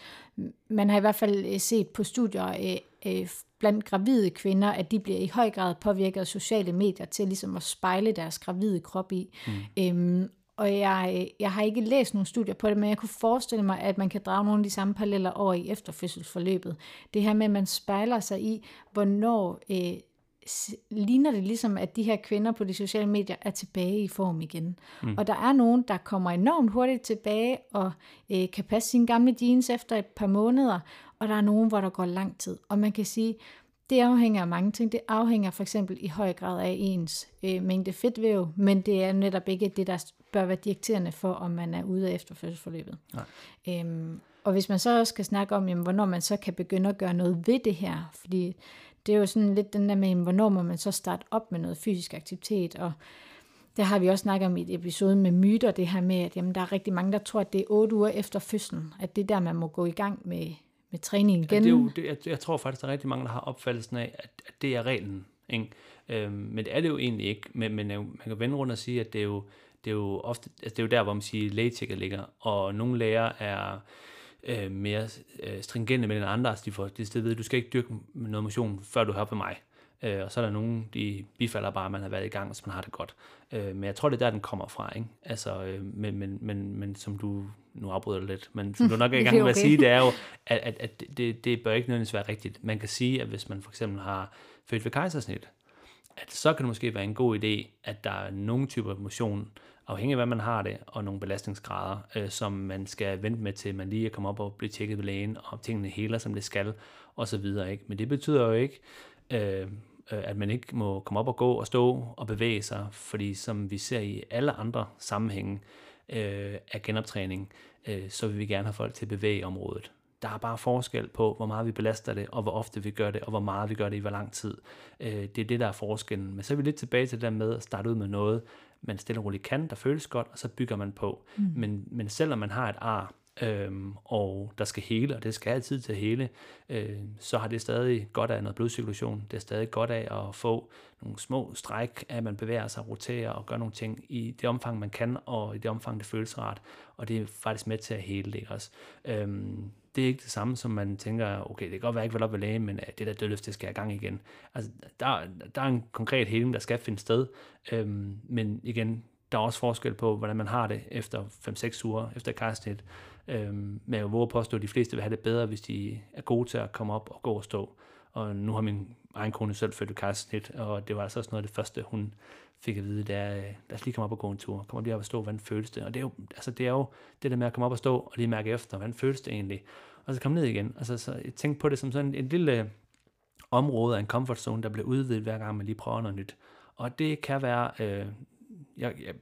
man har i hvert fald øh, set på studier øh, øh, blandt gravide kvinder, at de bliver i høj grad påvirket af sociale medier til ligesom at spejle deres gravide krop i. Mm. Øhm, og jeg, øh, jeg har ikke læst nogen studier på det, men jeg kunne forestille mig, at man kan drage nogle af de samme paralleller over i efterfødselsforløbet. Det her med, at man spejler sig i, hvornår øh, ligner det ligesom, at de her kvinder på de sociale medier er tilbage i form igen. Mm. Og der er nogen, der kommer enormt hurtigt tilbage og øh, kan passe sine gamle jeans efter et par måneder, og der er nogen, hvor der går lang tid. Og man kan sige, det afhænger af mange ting. Det afhænger for eksempel i høj grad af ens øh, mængde fedtvæv, men det er netop ikke det, der bør være dikterende for, om man er ude af efterfødselsforløbet. Nej. Øhm, og hvis man så også skal snakke om, jamen, hvornår man så kan begynde at gøre noget ved det her, fordi det er jo sådan lidt den der med, hvornår må man så starte op med noget fysisk aktivitet, og det har vi også snakket om i et episode med myter, det her med, at jamen, der er rigtig mange, der tror, at det er otte uger efter fødslen, at det er der, man må gå i gang med, med træning igen. Ja, det er jo, det, jeg, jeg tror faktisk, der er rigtig mange, der har opfattelsen af, at, at det er reglen. Ikke? Øhm, men det er det jo egentlig ikke. Men, men man kan vende rundt og sige, at det er jo, det er jo ofte, altså det er jo der, hvor man siger, lægetjekket ligger. Og nogle læger er øh, mere øh, stringente med den andre. Altså de får det sted ved, at du skal ikke dyrke noget motion, før du hører på mig. Øh, og så er der nogen, de bifalder bare, at man har været i gang, så man har det godt. Øh, men jeg tror, det er der, den kommer fra. Ikke? Altså, øh, men, men, men, men som du, nu afbryder lidt, men som du nok er i gang med at okay. sige, det er jo, at, at, at det, det bør ikke nødvendigvis være rigtigt. Man kan sige, at hvis man for eksempel har født ved kejsersnit, at så kan det måske være en god idé, at der er nogle typer motion, afhængig af hvad man har det, og nogle belastningsgrader, øh, som man skal vente med til, man lige er kommet op og blive tjekket ved lægen, og tingene heler, som det skal, og så videre. Ikke? Men det betyder jo ikke, øh, øh, at man ikke må komme op og gå og stå og bevæge sig, fordi som vi ser i alle andre sammenhænge øh, af genoptræning, øh, så vil vi gerne have folk til at bevæge området. Der er bare forskel på, hvor meget vi belaster det, og hvor ofte vi gør det, og hvor meget vi gør det i hvor lang tid. Øh, det er det, der er forskellen. Men så er vi lidt tilbage til det der med at starte ud med noget, man stille og roligt kan, der føles godt, og så bygger man på. Mm. Men, men selvom man har et ar, øhm, og der skal hele, og det skal altid til at hele, øh, så har det stadig godt af noget blodcirkulation. Det er stadig godt af at få nogle små stræk at man bevæger sig, roterer og gør nogle ting i det omfang, man kan, og i det omfang, det føles rart. Og det er faktisk med til at hele det også. Øhm, det er ikke det samme, som man tænker, okay, det kan godt være, jeg ikke vil op ved lægen, men øh, det der dødløft, det skal jeg i gang igen. Altså, der, der er en konkret heling, der skal finde sted, øhm, men igen, der er også forskel på, hvordan man har det efter 5-6 uger efter karstet. Øhm, men jeg våge påstå, at de fleste vil have det bedre, hvis de er gode til at komme op og gå og stå. Og nu har min egen kone selv født kejsersnit, og det var altså også noget af det første, hun fik at vide, det er, øh, lad os lige komme op og gå en tur. Kom lige op og stå, hvordan føles det? Og det er jo, altså det, er jo det der med at komme op og stå, og lige mærke efter, hvordan føles det egentlig? Og så komme ned igen. Altså, så jeg tænkte på det som sådan et en lille område af en comfort zone, der bliver udvidet hver gang man lige prøver noget nyt. Og det kan være, øh, jeg, jeg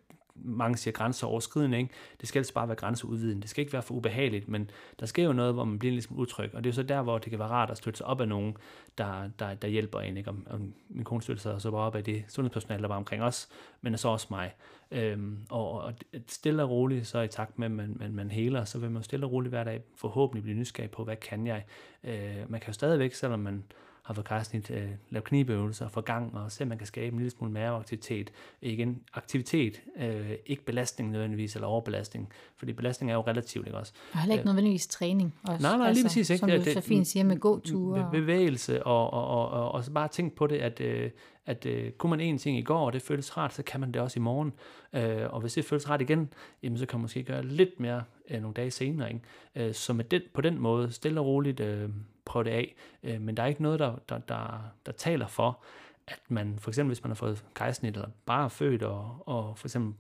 mange siger grænseoverskridende, ikke? det skal altså bare være grænseudvidende. Det skal ikke være for ubehageligt, men der sker jo noget, hvor man bliver lidt ligesom utryg, og det er jo så der, hvor det kan være rart at støtte sig op af nogen, der, der, der hjælper en. Ikke? Og, og min kone støtter sig så bare op af det sundhedspersonale, der var omkring os, men så også mig. Øhm, og, og stille og roligt, så i takt med, at man, man, man heler, så vil man stille og roligt hver dag forhåbentlig blive nysgerrig på, hvad kan jeg? Øh, man kan jo stadigvæk, selvom man har fået kejsnit øh, lavet knibeøvelser for gang, og se, man kan skabe en lille smule maveaktivitet. Igen, aktivitet, øh, ikke belastning nødvendigvis, eller overbelastning, fordi belastning er jo relativt, ikke også? Og heller ikke øh, nødvendigvis træning. Også, nej, nej, lige altså, præcis. Ikke? Som du det, så fint siger med gåture. Be- bevægelse, og, og, og, og, og så bare tænk på det, at, øh, at øh, kunne man en ting i går, og det føles rart, så kan man det også i morgen. Øh, og hvis det føles rart igen, jamen, så kan man måske gøre lidt mere øh, nogle dage senere. Ikke? Øh, så med den, på den måde, stille og roligt, øh, prøve det af. Øh, men der er ikke noget, der, der, der, der taler for, at man, for eksempel hvis man har fået kejsnit, eller bare er født, og, og for eksempel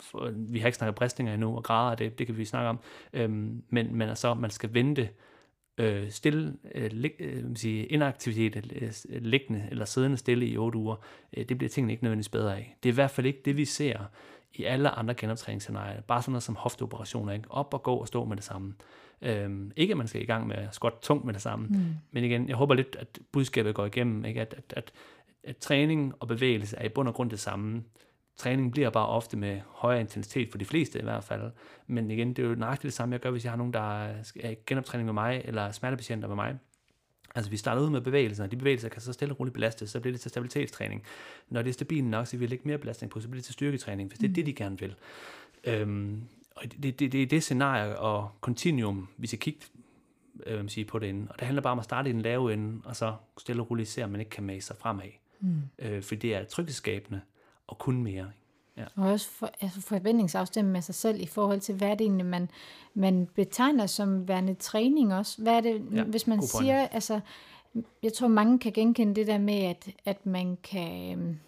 for, vi har ikke snakket bristninger endnu, og grader det, det kan vi snakke om, øhm, men, men altså, man skal vente øh, stille, øh, lig, øh, sige, inaktivitet, øh, øh, liggende eller siddende stille i 8 uger, øh, det bliver tingene ikke nødvendigvis bedre af. Det er i hvert fald ikke det, vi ser i alle andre genoptræningsscenarier. Bare sådan noget som hofteoperationer, ikke? op og gå og stå med det samme. Øhm, ikke at man skal i gang med at squat tungt med det samme, mm. men igen, jeg håber lidt, at budskabet går igennem, ikke? At, at, at, at træning og bevægelse er i bund og grund det samme. Træning bliver bare ofte med højere intensitet, for de fleste i hvert fald. Men igen, det er jo nøjagtigt det samme, jeg gør, hvis jeg har nogen, der er genoptræning med mig, eller smertepatienter med mig. Altså vi starter ud med bevægelser, og de bevægelser kan så stille og roligt belastes, så bliver det til stabilitetstræning. Når det er stabilt nok, så vil vi lægge mere belastning på, så bliver det til styrketræning, hvis det er mm. det, de gerne vil. Øhm, og det, det, det er det scenarie og continuum, vi skal kigge øh, sige, på det inde. Og det handler bare om at starte i den lave ende, og så stille og roligt se, om man ikke kan mase sig fremad. Mm. Øh, for det er tryghedsskabende og kun mere. Ja. Og også for, altså forventningsafstemme med sig selv i forhold til, hvad det egentlig, man, man betegner som værende træning også. Hvad er det, ja, hvis man siger, altså, jeg tror mange kan genkende det der med, at, at man kan, øhm,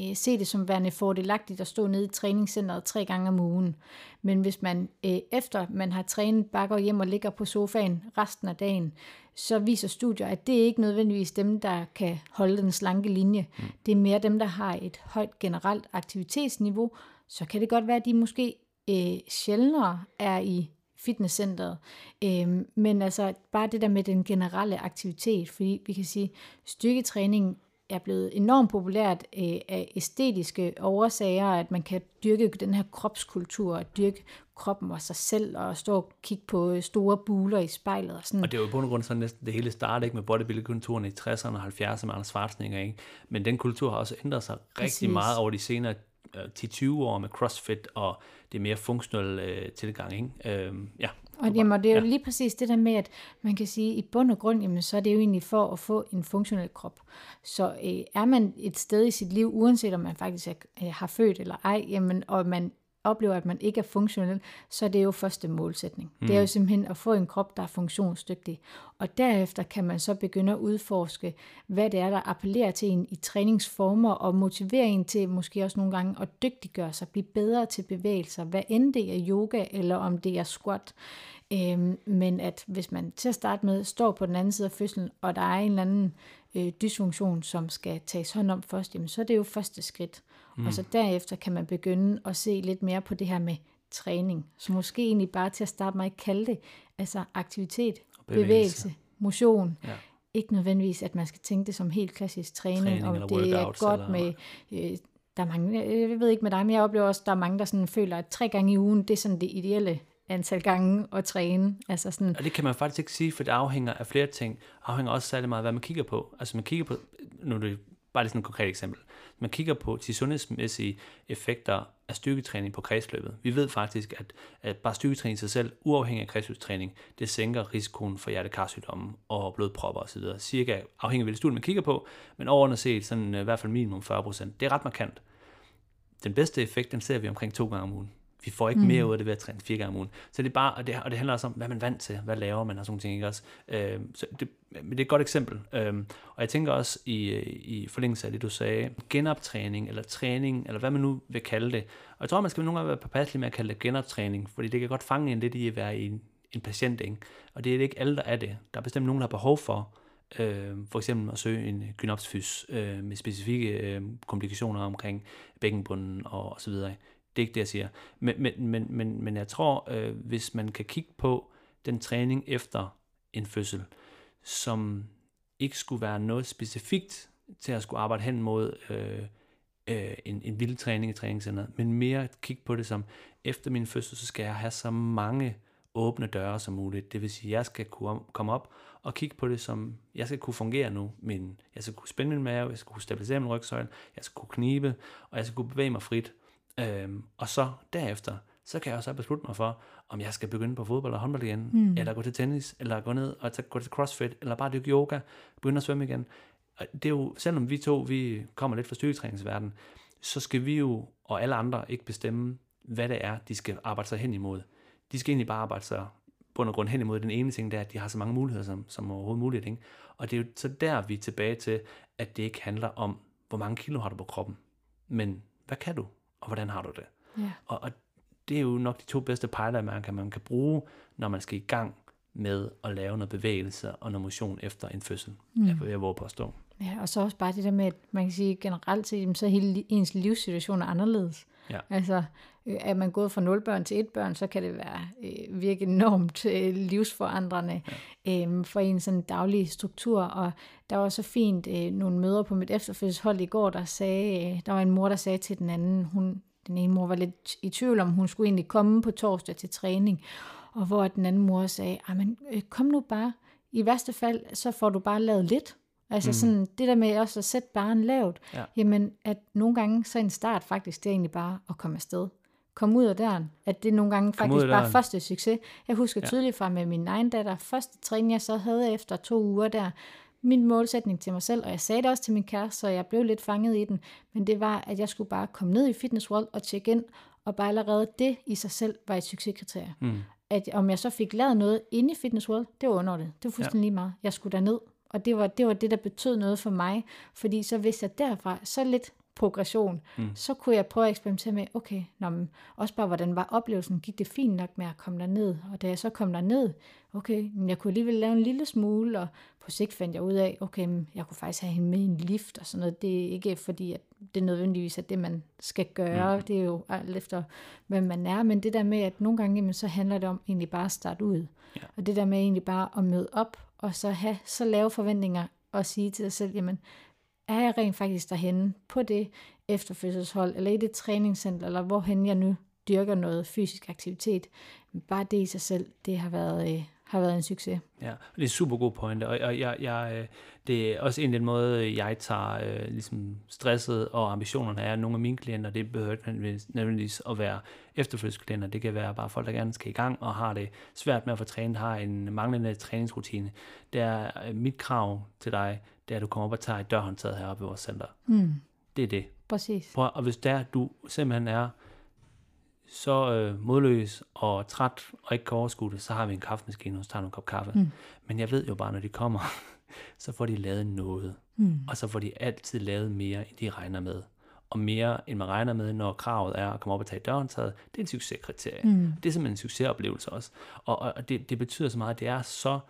øh, se det som værende fordelagtigt at stå nede i træningscenteret tre gange om ugen. Men hvis man øh, efter man har trænet går hjem og ligger på sofaen resten af dagen, så viser studier, at det er ikke nødvendigvis dem, der kan holde den slanke linje. Mm. Det er mere dem, der har et højt generelt aktivitetsniveau. Så kan det godt være, at de måske øh, sjældnere er i fitnesscenteret. Øhm, men altså bare det der med den generelle aktivitet, fordi vi kan sige, styrketræning er blevet enormt populært øh, af æstetiske årsager, at man kan dyrke den her kropskultur, og dyrke kroppen og sig selv, og stå og kigge på øh, store buler i spejlet. Og, sådan. og det er jo på grund sådan næsten det hele startede ikke med bodybuilding-kulturen i 60'erne og 70'erne med Anders Schwarzenegger, ikke? men den kultur har også ændret sig Præcis. rigtig meget over de senere 10-20 øh, år med CrossFit og det mere funktionelle øh, tilgang. Ikke? Øhm, ja, og jamen, det er jo ja. lige præcis det der med, at man kan sige, at i bund og grund, jamen, så er det jo egentlig for at få en funktionel krop. Så øh, er man et sted i sit liv, uanset om man faktisk er, øh, har født eller ej, jamen, og man oplever, at man ikke er funktionel, så er det jo første målsætning. Mm. Det er jo mm. simpelthen at få en krop, der er funktionsdygtig. Og derefter kan man så begynde at udforske, hvad det er, der appellerer til en i træningsformer, og motivere en til måske også nogle gange at dygtiggøre sig, blive bedre til bevægelser, hvad end det er yoga, eller om det er squat. Øhm, men at hvis man til at starte med står på den anden side af fødslen, og der er en eller anden øh, dysfunktion, som skal tages hånd om først, jamen, så er det jo første skridt. Mm. Og så derefter kan man begynde at se lidt mere på det her med træning. Så måske egentlig bare til at starte med at kalde det altså aktivitet, bevægelse, bevægelse motion. Ja. Ikke nødvendigvis, at man skal tænke det som helt klassisk træning, træning og det er godt eller... med... Øh, der er mange, jeg ved ikke med dig, men jeg oplever også, at der er mange, der sådan føler, at tre gange i ugen, det er sådan det ideelle antal gange at træne. Altså sådan, Og det kan man faktisk ikke sige, for det afhænger af flere ting. Afhænger også særlig meget af, hvad man kigger på. Altså man kigger på, nu er det bare lige sådan et konkret eksempel. Man kigger på de sundhedsmæssige effekter af styrketræning på kredsløbet. Vi ved faktisk, at, at bare styrketræning i sig selv, uafhængig af kredsløbstræning, det sænker risikoen for hjertekarsygdomme og blodpropper osv. Cirka afhængig af hvilket studie man kigger på, men overordnet set sådan øh, i hvert fald minimum 40%. Det er ret markant. Den bedste effekt, den ser vi omkring to gange om ugen. Vi får ikke mm. mere ud af det ved at træne fire gange om ugen. Så det er bare, og det, og det handler også om, hvad man er vant til, hvad laver man og sådan nogle ting, ikke også? Øh, så det, men det er et godt eksempel. Øh, og jeg tænker også i, i forlængelse af det, du sagde, genoptræning eller træning, eller hvad man nu vil kalde det. Og jeg tror, man skal nogle gange være påpasselig med at kalde det genoptræning, fordi det kan godt fange en lidt i at være i en, en patient, ikke? Og det er ikke alle, der er det. Der er bestemt nogen, der har behov for, øh, for eksempel at søge en gynopsfys øh, med specifikke øh, komplikationer omkring bækkenbunden og, og så videre. Det er ikke det, jeg siger. Men, men, men, men, men jeg tror, øh, hvis man kan kigge på den træning efter en fødsel, som ikke skulle være noget specifikt til at skulle arbejde hen mod øh, øh, en, en vild træning i træningscenteret, men mere kigge på det som, efter min fødsel, så skal jeg have så mange åbne døre som muligt. Det vil sige, at jeg skal kunne komme op og kigge på det som, jeg skal kunne fungere nu. Min, jeg skal kunne spænde min mave, jeg skal kunne stabilisere min rygsøjle, jeg skal kunne knibe, og jeg skal kunne bevæge mig frit. Øhm, og så derefter, så kan jeg også beslutte mig for, om jeg skal begynde på fodbold og håndbold igen, mm. eller gå til tennis, eller gå ned og tage, gå til crossfit, eller bare dykke yoga, begynde at svømme igen. Og det er jo, selvom vi to, vi kommer lidt fra styrketræningsverdenen, så skal vi jo, og alle andre, ikke bestemme, hvad det er, de skal arbejde sig hen imod. De skal egentlig bare arbejde sig bund og grund hen imod den ene ting, der er, at de har så mange muligheder som, som overhovedet muligt. Ikke? Og det er jo så der, vi er tilbage til, at det ikke handler om, hvor mange kilo har du på kroppen, men hvad kan du, og hvordan har du det? ja. Og, og det er jo nok de to bedste pejlemærker, man kan bruge, når man skal i gang med at lave noget bevægelse og noget motion efter en fødsel, mm. jeg jeg våge på at stå. Ja, og så også bare det der med, at man kan sige generelt set, så er hele ens livssituation er anderledes. Ja. Altså, øh, er man gået fra 0 børn til et børn, så kan det være øh, virke enormt øh, livsforandrende ja. øh, for en sådan daglig struktur. Og der var så fint øh, nogle møder på mit efterfødselshold i går, der sagde, øh, der var en mor, der sagde til den anden, hun, den ene mor var lidt i tvivl om, hun skulle egentlig komme på torsdag til træning, og hvor den anden mor sagde, men øh, kom nu bare, i værste fald, så får du bare lavet lidt. Altså mm. sådan det der med også at sætte barn lavt, Ja. jamen at nogle gange så en start faktisk, det er egentlig bare at komme afsted. Kom ud af døren. At det nogle gange Kom faktisk bare første succes. Jeg husker Ja. tydeligt fra med min egen datter, første træning jeg så havde efter to uger der, min målsætning til mig selv, og jeg sagde det også til min kæreste, så jeg blev lidt fanget i den, men det var, at jeg skulle bare komme ned i Fitness World og tjekke ind, og bare allerede det i sig selv var et succeskriterie. Mm. At om jeg så fik lavet noget inde i Fitness World, det var under det. Det var fuldstændig ja. lige meget. Jeg skulle derned, og det var, det var det, der betød noget for mig, fordi så vidste jeg derfra, så lidt progression, mm. så kunne jeg prøve at eksperimentere med, okay, nå, men også bare, hvordan var oplevelsen, gik det fint nok med at komme derned, og da jeg så kom derned, okay, men jeg kunne alligevel lave en lille smule, og på sigt fandt jeg ud af, okay, men jeg kunne faktisk have hende med i en lift og sådan noget, det er ikke fordi, at det er nødvendigvis er det, man skal gøre, mm. det er jo alt efter, hvad man er, men det der med, at nogle gange, jamen, så handler det om egentlig bare at starte ud, Ja. og det der med egentlig bare at møde op, og så have så lave forventninger, og sige til sig selv, jamen, er jeg rent faktisk derhenne på det efterfødselshold, eller i det træningscenter, eller hvorhen jeg nu dyrker noget fysisk aktivitet. Men bare det i sig selv, det har været, øh, har været en succes. Ja, og det er super god pointe, og, og jeg, jeg, øh, det er også en af den måde, jeg tager øh, ligesom stresset og ambitionerne af nogle af mine klienter. Det behøver ikke nødvendigvis- at være efterfølgsklienter. Det kan være bare folk, der gerne skal i gang og har det svært med at få trænet, har en manglende træningsrutine. Det er øh, mit krav til dig, det er, at du kommer op og tager et dørhåndtaget heroppe i vores center. Mm, Det er det. præcis. Prøv, og hvis der du simpelthen er så øh, modløs og træt og ikke kan overskue det, så har vi en kaffemaskine, og så tager en kop kaffe. Mm. Men jeg ved jo bare, når de kommer, så får de lavet noget. Mm. Og så får de altid lavet mere, end de regner med. Og mere, end man regner med, når kravet er at komme op og tage dørhåndtaget, det er en succeskriterie. Mm. Det er simpelthen en succesoplevelse også. Og, og og det, det betyder så meget, at det er så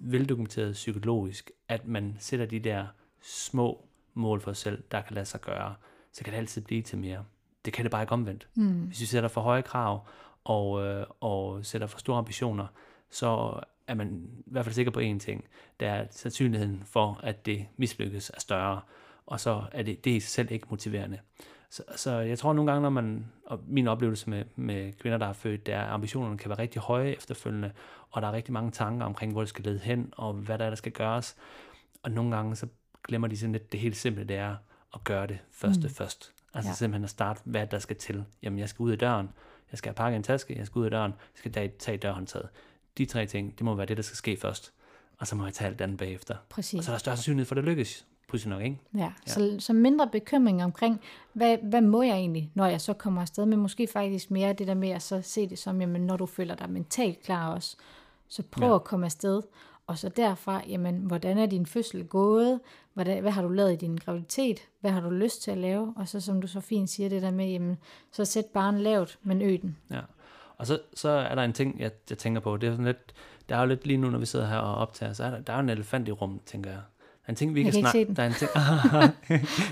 veldokumenteret psykologisk, at man sætter de der små mål for sig selv, der kan lade sig gøre, så kan det altid blive til mere. Det kan det bare ikke omvendt. Mm. Hvis vi sætter for høje krav og, øh, og sætter for store ambitioner, så er man i hvert fald sikker på én ting. Det er sandsynligheden for, at det mislykkes er større, og så er det, det er i sig selv ikke motiverende. Så, så jeg tror nogle gange, når man, og min oplevelse med, med kvinder, der har født, det er, at ambitionerne kan være rigtig høje efterfølgende, og der er rigtig mange tanker omkring, hvor det skal lede hen, og hvad der er, der skal gøres. Og nogle gange, så glemmer de sådan lidt det helt simple, det er at gøre det første mm. først. Altså ja. simpelthen at starte, hvad der skal til. Jamen, jeg skal ud af døren, jeg skal have pakket en taske, jeg skal ud af døren, jeg skal tage dørhåndtaget. De tre ting, det må være det, der skal ske først. Og så må jeg tage alt andet bagefter. Præcis. Og så er der større sandsynlighed for, at det lykkes. Pudsigt nok, ikke? Ja, ja. Så, så mindre bekymring omkring, hvad, hvad må jeg egentlig, når jeg så kommer afsted, men måske faktisk mere det der med at så se det som, jamen, når du føler dig mentalt klar også, så prøv ja. at komme afsted. Og så derfra, jamen, hvordan er din fødsel gået? Hvordan, hvad har du lavet i din graviditet? Hvad har du lyst til at lave? Og så, som du så fint siger, det der med, jamen, så sæt barnet lavt, men øg den. Ja, og så, så er der en ting, jeg, jeg tænker på. Det er sådan lidt, der er jo lidt lige nu, når vi sidder her og optager, så er der, der er en elefant i rummet, tænker jeg. En ting, vi kan, kan snakke Der er en ting,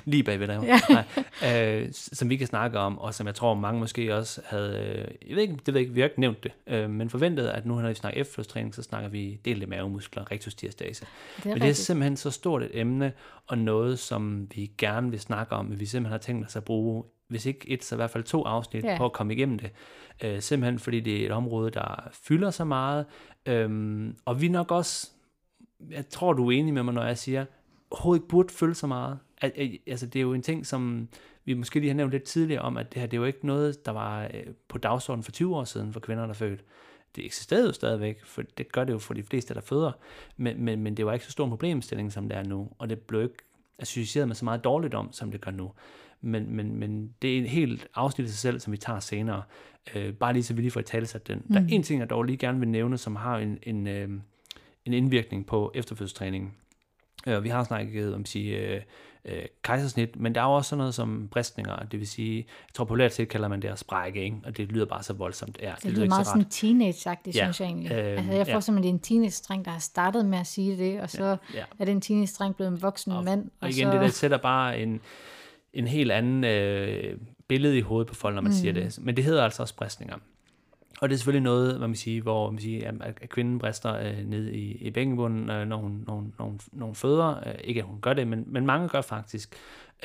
lige bagved dig, ja. Nej, øh, som vi kan snakke om, og som jeg tror, mange måske også havde, øh, jeg ved ikke, det ved ikke, vi har ikke nævnt det, øh, men forventet, at nu når vi snakker efterløstræning, så snakker vi delte mavemuskler, rectus diastase. Det men det er simpelthen så stort et emne, og noget, som vi gerne vil snakke om, men vi simpelthen har tænkt os at bruge, hvis ikke et, så i hvert fald to afsnit ja. på at komme igennem det. Øh, simpelthen fordi det er et område, der fylder så meget, øh, og vi nok også jeg tror, du er enig med mig, når jeg siger, overhovedet ikke burde følge så meget. Al, altså, det er jo en ting, som vi måske lige har nævnt lidt tidligere om, at det her, det er jo ikke noget, der var øh, på dagsordenen for 20 år siden for kvinder, der er født. Det eksisterede jo stadigvæk, for det gør det jo for de fleste, der føder, men, men, men det var ikke så stor en problemstilling, som det er nu, og det blev ikke associeret med så meget dårligt om, som det gør nu. Men, men, men det er en helt afsnit i sig selv, som vi tager senere. Øh, bare lige så vi lige får i talesat den. Mm. Der er mm. en ting, jeg dog lige gerne vil nævne, som har en, en, øh, en indvirkning på efterfødselstræningen. Øh, vi har snakket om sige, øh, øh, kejsersnit, men der er jo også sådan noget som bristninger, det vil sige, jeg tror populært set kalder man det at sprække, ikke? og det lyder bare så voldsomt. Ja, det, det lyder meget sådan teenage-agtigt, ja, synes jeg egentlig. Øh, altså jeg får ja. simpelthen, en teenage-dreng, der har startet med at sige det, og så ja, ja. er den teenage-dreng blevet en voksen og, mand. Og, og igen, så... det der sætter bare en, en helt anden øh, billede i hovedet på folk, når man mm. siger det. Men det hedder altså også bristninger. Og det er selvfølgelig noget, hvad man siger, hvor man siger, at kvinden brister øh, ned i, i bækkenbunden, øh, når, hun, når, hun, når, hun, når hun føder. Øh, ikke at hun gør det, men, men mange gør faktisk.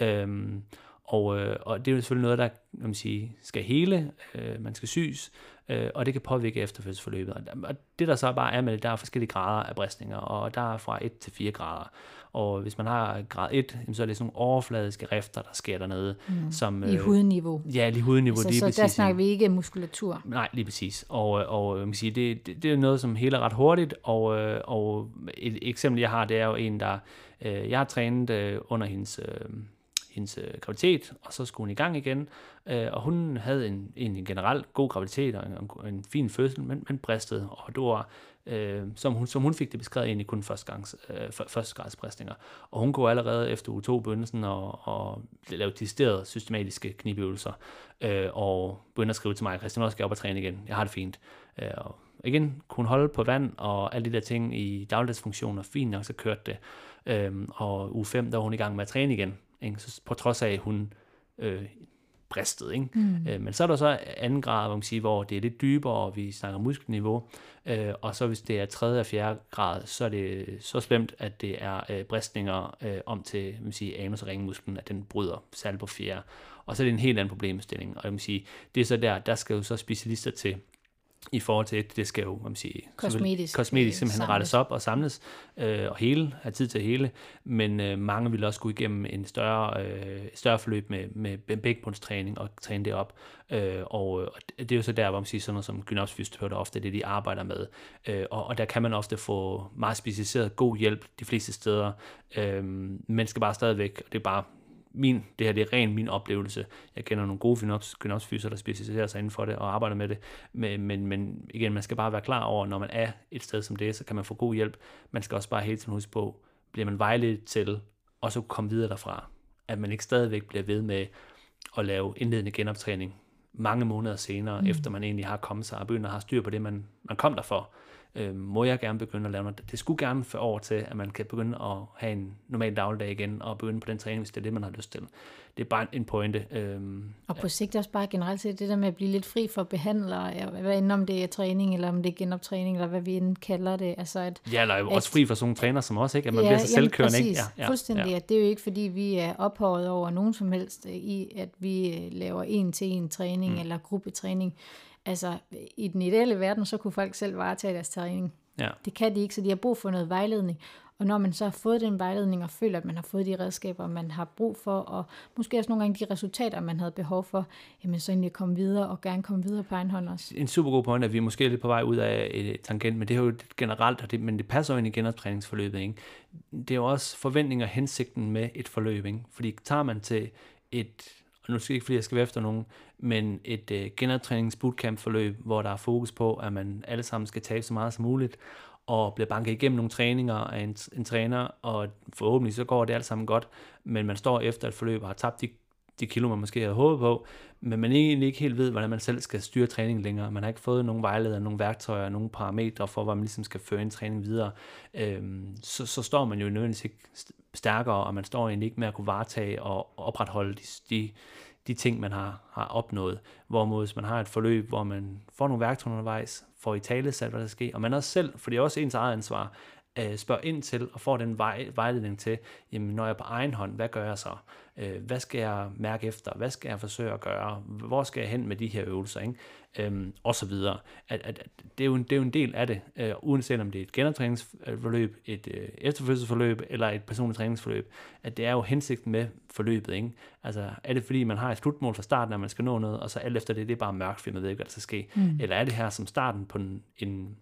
Øhm, og, øh, og det er jo selvfølgelig noget, der hvad man siger, skal hele, øh, man skal syes, øh, og det kan påvirke efterfødselsforløbet. Og det der så bare er med det, der er forskellige grader af bristninger, og der er fra 1 til 4 grader. Og hvis man har grad 1, så er det sådan nogle overfladiske rifter, der sker dernede. Mm. Som, I øh, hudniveau. Ja, lige hudniveau. Altså, lige så præcis, der snakker vi ikke muskulatur. Nej, lige præcis. Og, og man kan sige, det, det, det er noget, som heler ret hurtigt, og, øh, og et eksempel, jeg har, det er jo en, der... Øh, jeg har trænet øh, under hendes... Øh, hendes øh, graviditet, og så skulle hun i gang igen. Øh, og hun havde en, en generelt god graviditet og en, en fin fødsel, men, men bristede, og det var øh, som, hun, som hun fik det beskrevet egentlig kun første, øh, førstegradsbristninger. Og hun går allerede efter uge 2 begynde og, og at lave deciderede systematiske knibøvelser, øh, og begynder at skrive til mig, Christian, jeg skal op og træne igen, jeg har det fint. Øh, og igen kunne holde på vand og alle de der ting i dagligdagsfunktioner, fint nok så kørte det. Øh, og uge 5, der var hun i gang med at træne igen, ikke? Så på trods af, at hun øh, bristet. Ikke? Mm. Øh, men så er der så anden grad, hvor, man siger, hvor det er lidt dybere, og vi snakker muskelniveau. Øh, og så hvis det er tredje og fjerde grad, så er det så slemt, at det er øh, bristninger øh, om til man siger, anus- og ringmusklen, at den bryder, særligt på fjerde. Og så er det en helt anden problemstilling. Og jeg vil sige, det er så der, der skal jo så specialister til, i forhold til, at det skal jo, man siger, kosmetisk, kosmetisk simpelthen samles. rettes op og samles øh, og hele, have tid til at hele, men øh, mange vil også gå igennem en større, øh, større forløb med, med bækbundstræning og træne det op, øh, og, og det er jo så der, hvor man siger sådan noget som gynopsfysioterapeuter ofte det, de arbejder med, øh, og, og der kan man ofte få meget specialiseret god hjælp de fleste steder, øh, men skal bare stadigvæk, og det er bare min, det her det er ren min oplevelse. Jeg kender nogle gode gynopsfyser, der specialiserer sig inden for det og arbejder med det. Men, men, men igen, man skal bare være klar over, når man er et sted som det, så kan man få god hjælp. Man skal også bare hele tiden huske på, bliver man vejledt til og så komme videre derfra. At man ikke stadigvæk bliver ved med at lave indledende genoptræning mange måneder senere, mm. efter man egentlig har kommet sig og begyndt at have styr på det, man, man kom der for. Øh, må jeg gerne begynde at lave noget. Det skulle gerne få over til, at man kan begynde at have en normal dagligdag igen, og begynde på den træning, hvis det er det, man har lyst til. Det er bare en pointe. Øh, Og på sigt også bare generelt set det der med at blive lidt fri for behandlere, hvad end om det er træning, eller om det er genoptræning, eller hvad vi end kalder det. Altså at, ja, eller også at- fri for sådan nogle træner som også, ikke? At man ja, bliver så selvkørende, ikke? præcis, Ja, ja, fuldstændig. Ja. Det er jo ikke, fordi vi er ophøjet over nogen som helst øh, i, at vi øh, laver en-til-en træning mm. eller gruppetræning. Altså, i den ideelle verden, så kunne folk selv varetage deres træning. Ja. Det kan de ikke, så de har brug for noget vejledning. Og når man så har fået den vejledning og føler, at man har fået de redskaber, man har brug for, og måske også nogle gange de resultater, man havde behov for, jamen så egentlig komme videre og gerne komme videre på egen hånd også. en super god point, at vi er måske lidt på vej ud af et tangent, men det er jo generelt, og det, men det passer jo ind i genoptræningsforløbet. Ikke? Det er jo også forventninger og hensigten med et forløb. Ikke? Fordi tager man til et, nu skal ikke fordi jeg skal være efter nogen, men et øh, genoptræningsbootcamp-forløb, hvor der er fokus på, at man alle sammen skal tabe så meget som muligt, og bliver banket igennem nogle træninger af en, en træner, og forhåbentlig så går det alt sammen godt, men man står efter et forløb og har tabt de, de kilo, man måske havde håbet på, men man egentlig ikke helt ved, hvordan man selv skal styre træningen længere. Man har ikke fået nogen vejleder, nogen værktøjer, nogen parametre for, hvordan man ligesom skal føre en træning videre. Øhm, så, så står man jo nødvendigvis ikke stærkere, og man står egentlig ikke med at kunne varetage og opretholde de, de, de ting, man har, har opnået. Hvorimod hvis man har et forløb, hvor man får nogle værktøjer undervejs, får i tale sat, hvad der sker, og man også selv, for det er også ens eget ansvar, øh, spørger ind til og får den vej, vejledning til, jamen når jeg er på egen hånd, hvad gør jeg så? Øh, hvad skal jeg mærke efter? Hvad skal jeg forsøge at gøre? Hvor skal jeg hen med de her øvelser? Ikke? Øhm, og så videre. At, at, at det, er jo en, det er jo en del af det, øh, uanset om det er et genoptræningsforløb, et øh, efterfølgelsesforløb eller et personligt træningsforløb, at det er jo hensigten med forløbet. Ikke? Altså er det fordi, man har et slutmål fra starten, at man skal nå noget, og så alt efter det, det er bare mørkt, fordi man ved ikke, hvad der skal ske. Mm. Eller er det her som starten på en, en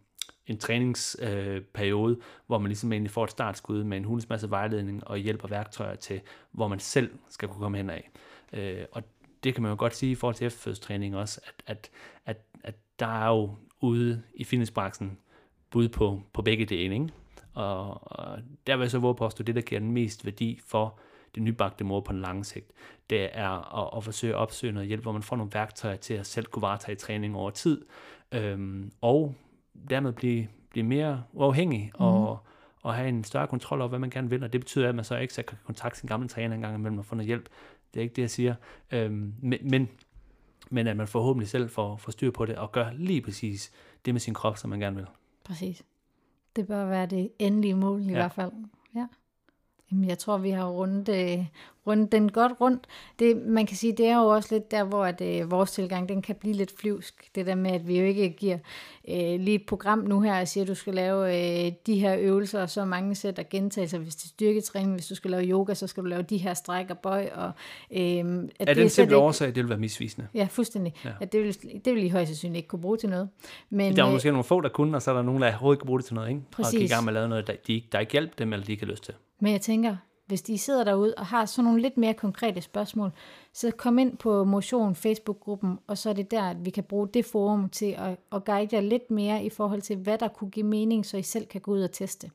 en træningsperiode, øh, hvor man ligesom egentlig får et startskud med en hulens masse vejledning og hjælp og værktøjer til, hvor man selv skal kunne komme hen af. Øh, og det kan man jo godt sige i forhold til efterfødstræning også, at, at, at, at der er jo ude i fitnessbranchen bud på, på begge dele, ikke? Og, og der vil jeg så våge påstå, det der giver den mest værdi for det nybagte mor på den lang sigt, det er at, at forsøge at opsøge noget hjælp, hvor man får nogle værktøjer til at selv kunne varetage træning over tid, øhm, og dermed blive, blive mere uafhængig og, og have en større kontrol over, hvad man gerne vil, og det betyder, at man så ikke så kan kontakte sin gamle træner en gang imellem og få noget hjælp. Det er ikke det, jeg siger. Øhm, men, men, men at man forhåbentlig selv får, får styr på det, og gør lige præcis det med sin krop, som man gerne vil. Præcis. Det bør være det endelige mål i Ja. hvert fald. Ja. Jamen, jeg tror, vi har rundt, øh, rundt den godt rundt. Det, man kan sige, det er jo også lidt der, hvor at, øh, vores tilgang den kan blive lidt flyvsk. Det der med, at vi jo ikke giver øh, lige et program nu her og siger, at du skal lave øh, de her øvelser og så mange sæt og gentagelser. Hvis det er styrketræning, hvis du skal lave yoga, så skal du lave de her stræk og bøj. Og, øh, at det den er slet simple ikke- årsag, det vil være misvisende. Ja, fuldstændig. Ja. At det, vil, det vil I højst sandsynligt ikke kunne bruge til noget. Men, Der er øh, måske nogle få, der kunne, og så er der nogen, der overhovedet ikke kan bruge det til noget, ikke? Og Præcis. gik i gang med at lave noget, der, de, ikke- der ikke hjælper dem, eller de ikke har lyst til. Men jeg tænker, hvis de sidder derude og har sådan nogle lidt mere konkrete spørgsmål, så kom ind på Motion Facebook-gruppen, og så er det der, at vi kan bruge det forum til at, at guide jer lidt mere i forhold til, hvad der kunne give mening, så I selv kan gå ud og teste.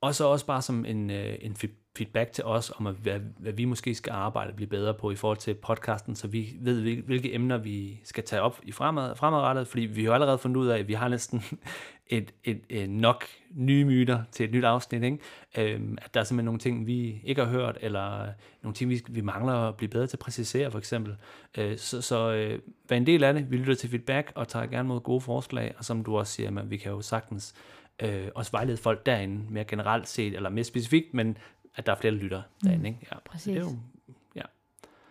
Og så også bare som en, øh, en feedback til os, om at, hvad, hvad vi måske skal arbejde og blive bedre på i forhold til podcasten, så vi ved, hvilke emner vi skal tage op i fremad, fremadrettet, fordi vi har allerede fundet ud af, at vi har næsten et, et, et nok nye myter til et nyt afsnit, ikke? Øhm, at der er simpelthen nogle ting, vi ikke har hørt, eller nogle ting, vi, vi mangler at blive bedre til at præcisere, for eksempel. Øh, så så øh, vær en del af det. Vi lytter til feedback, og tager gerne mod gode forslag, og som du også siger, man, vi kan jo sagtens øh, også vejlede folk derinde, mere generelt set, eller mere specifikt, men at der er flere, lytter derinde, ikke? Ja. Præcis. Det er jo,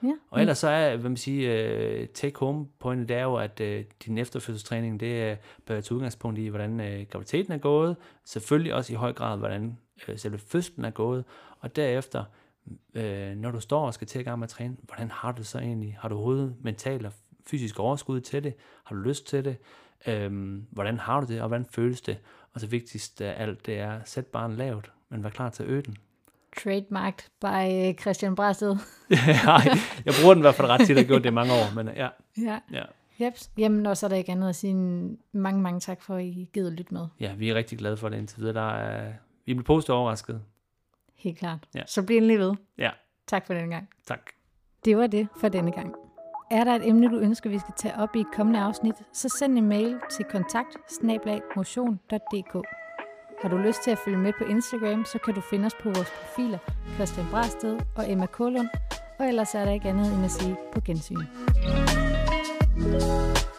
ja. Og ellers så er, hvad man siger, uh, take home pointet, det er jo, at uh, din efterfødselstræning, det uh, bør tage udgangspunkt i, hvordan uh, graviditeten er gået, selvfølgelig også i høj grad, hvordan uh, selve fødslen er gået, og derefter, uh, når du står og skal til at gang med at træne, hvordan har du så egentlig? Har du hovedet mentalt og fysisk overskud til det? Har du lyst til det? Um, hvordan har du det, og hvordan føles det? Og så vigtigst af alt, det er, sæt barn lavt, men vær klar til at øge den. Trademarked by øh, Christian Brasted. Nej, jeg bruger den i hvert fald ret tit, jeg gjort det i mange år, men ja, Ja. ja. Jeps. Jamen, og så er der ikke andet at sige mange, mange tak for, at I gider lytte med. Ja, vi er rigtig glade for det indtil videre. Der er, vi bliver positivt overrasket. Helt klart. Ja. Så bliv endelig ved. Ja, Tak for den gang. tak. Det var det for denne gang. Er der et emne, du ønsker, vi skal tage op i et kommende afsnit, så send en mail til kontakt har du lyst til at følge med på Instagram, så kan du finde os på vores profiler Christian Brasted og Emma Kålund, og ellers er der ikke andet end at sige på gensyn. thank you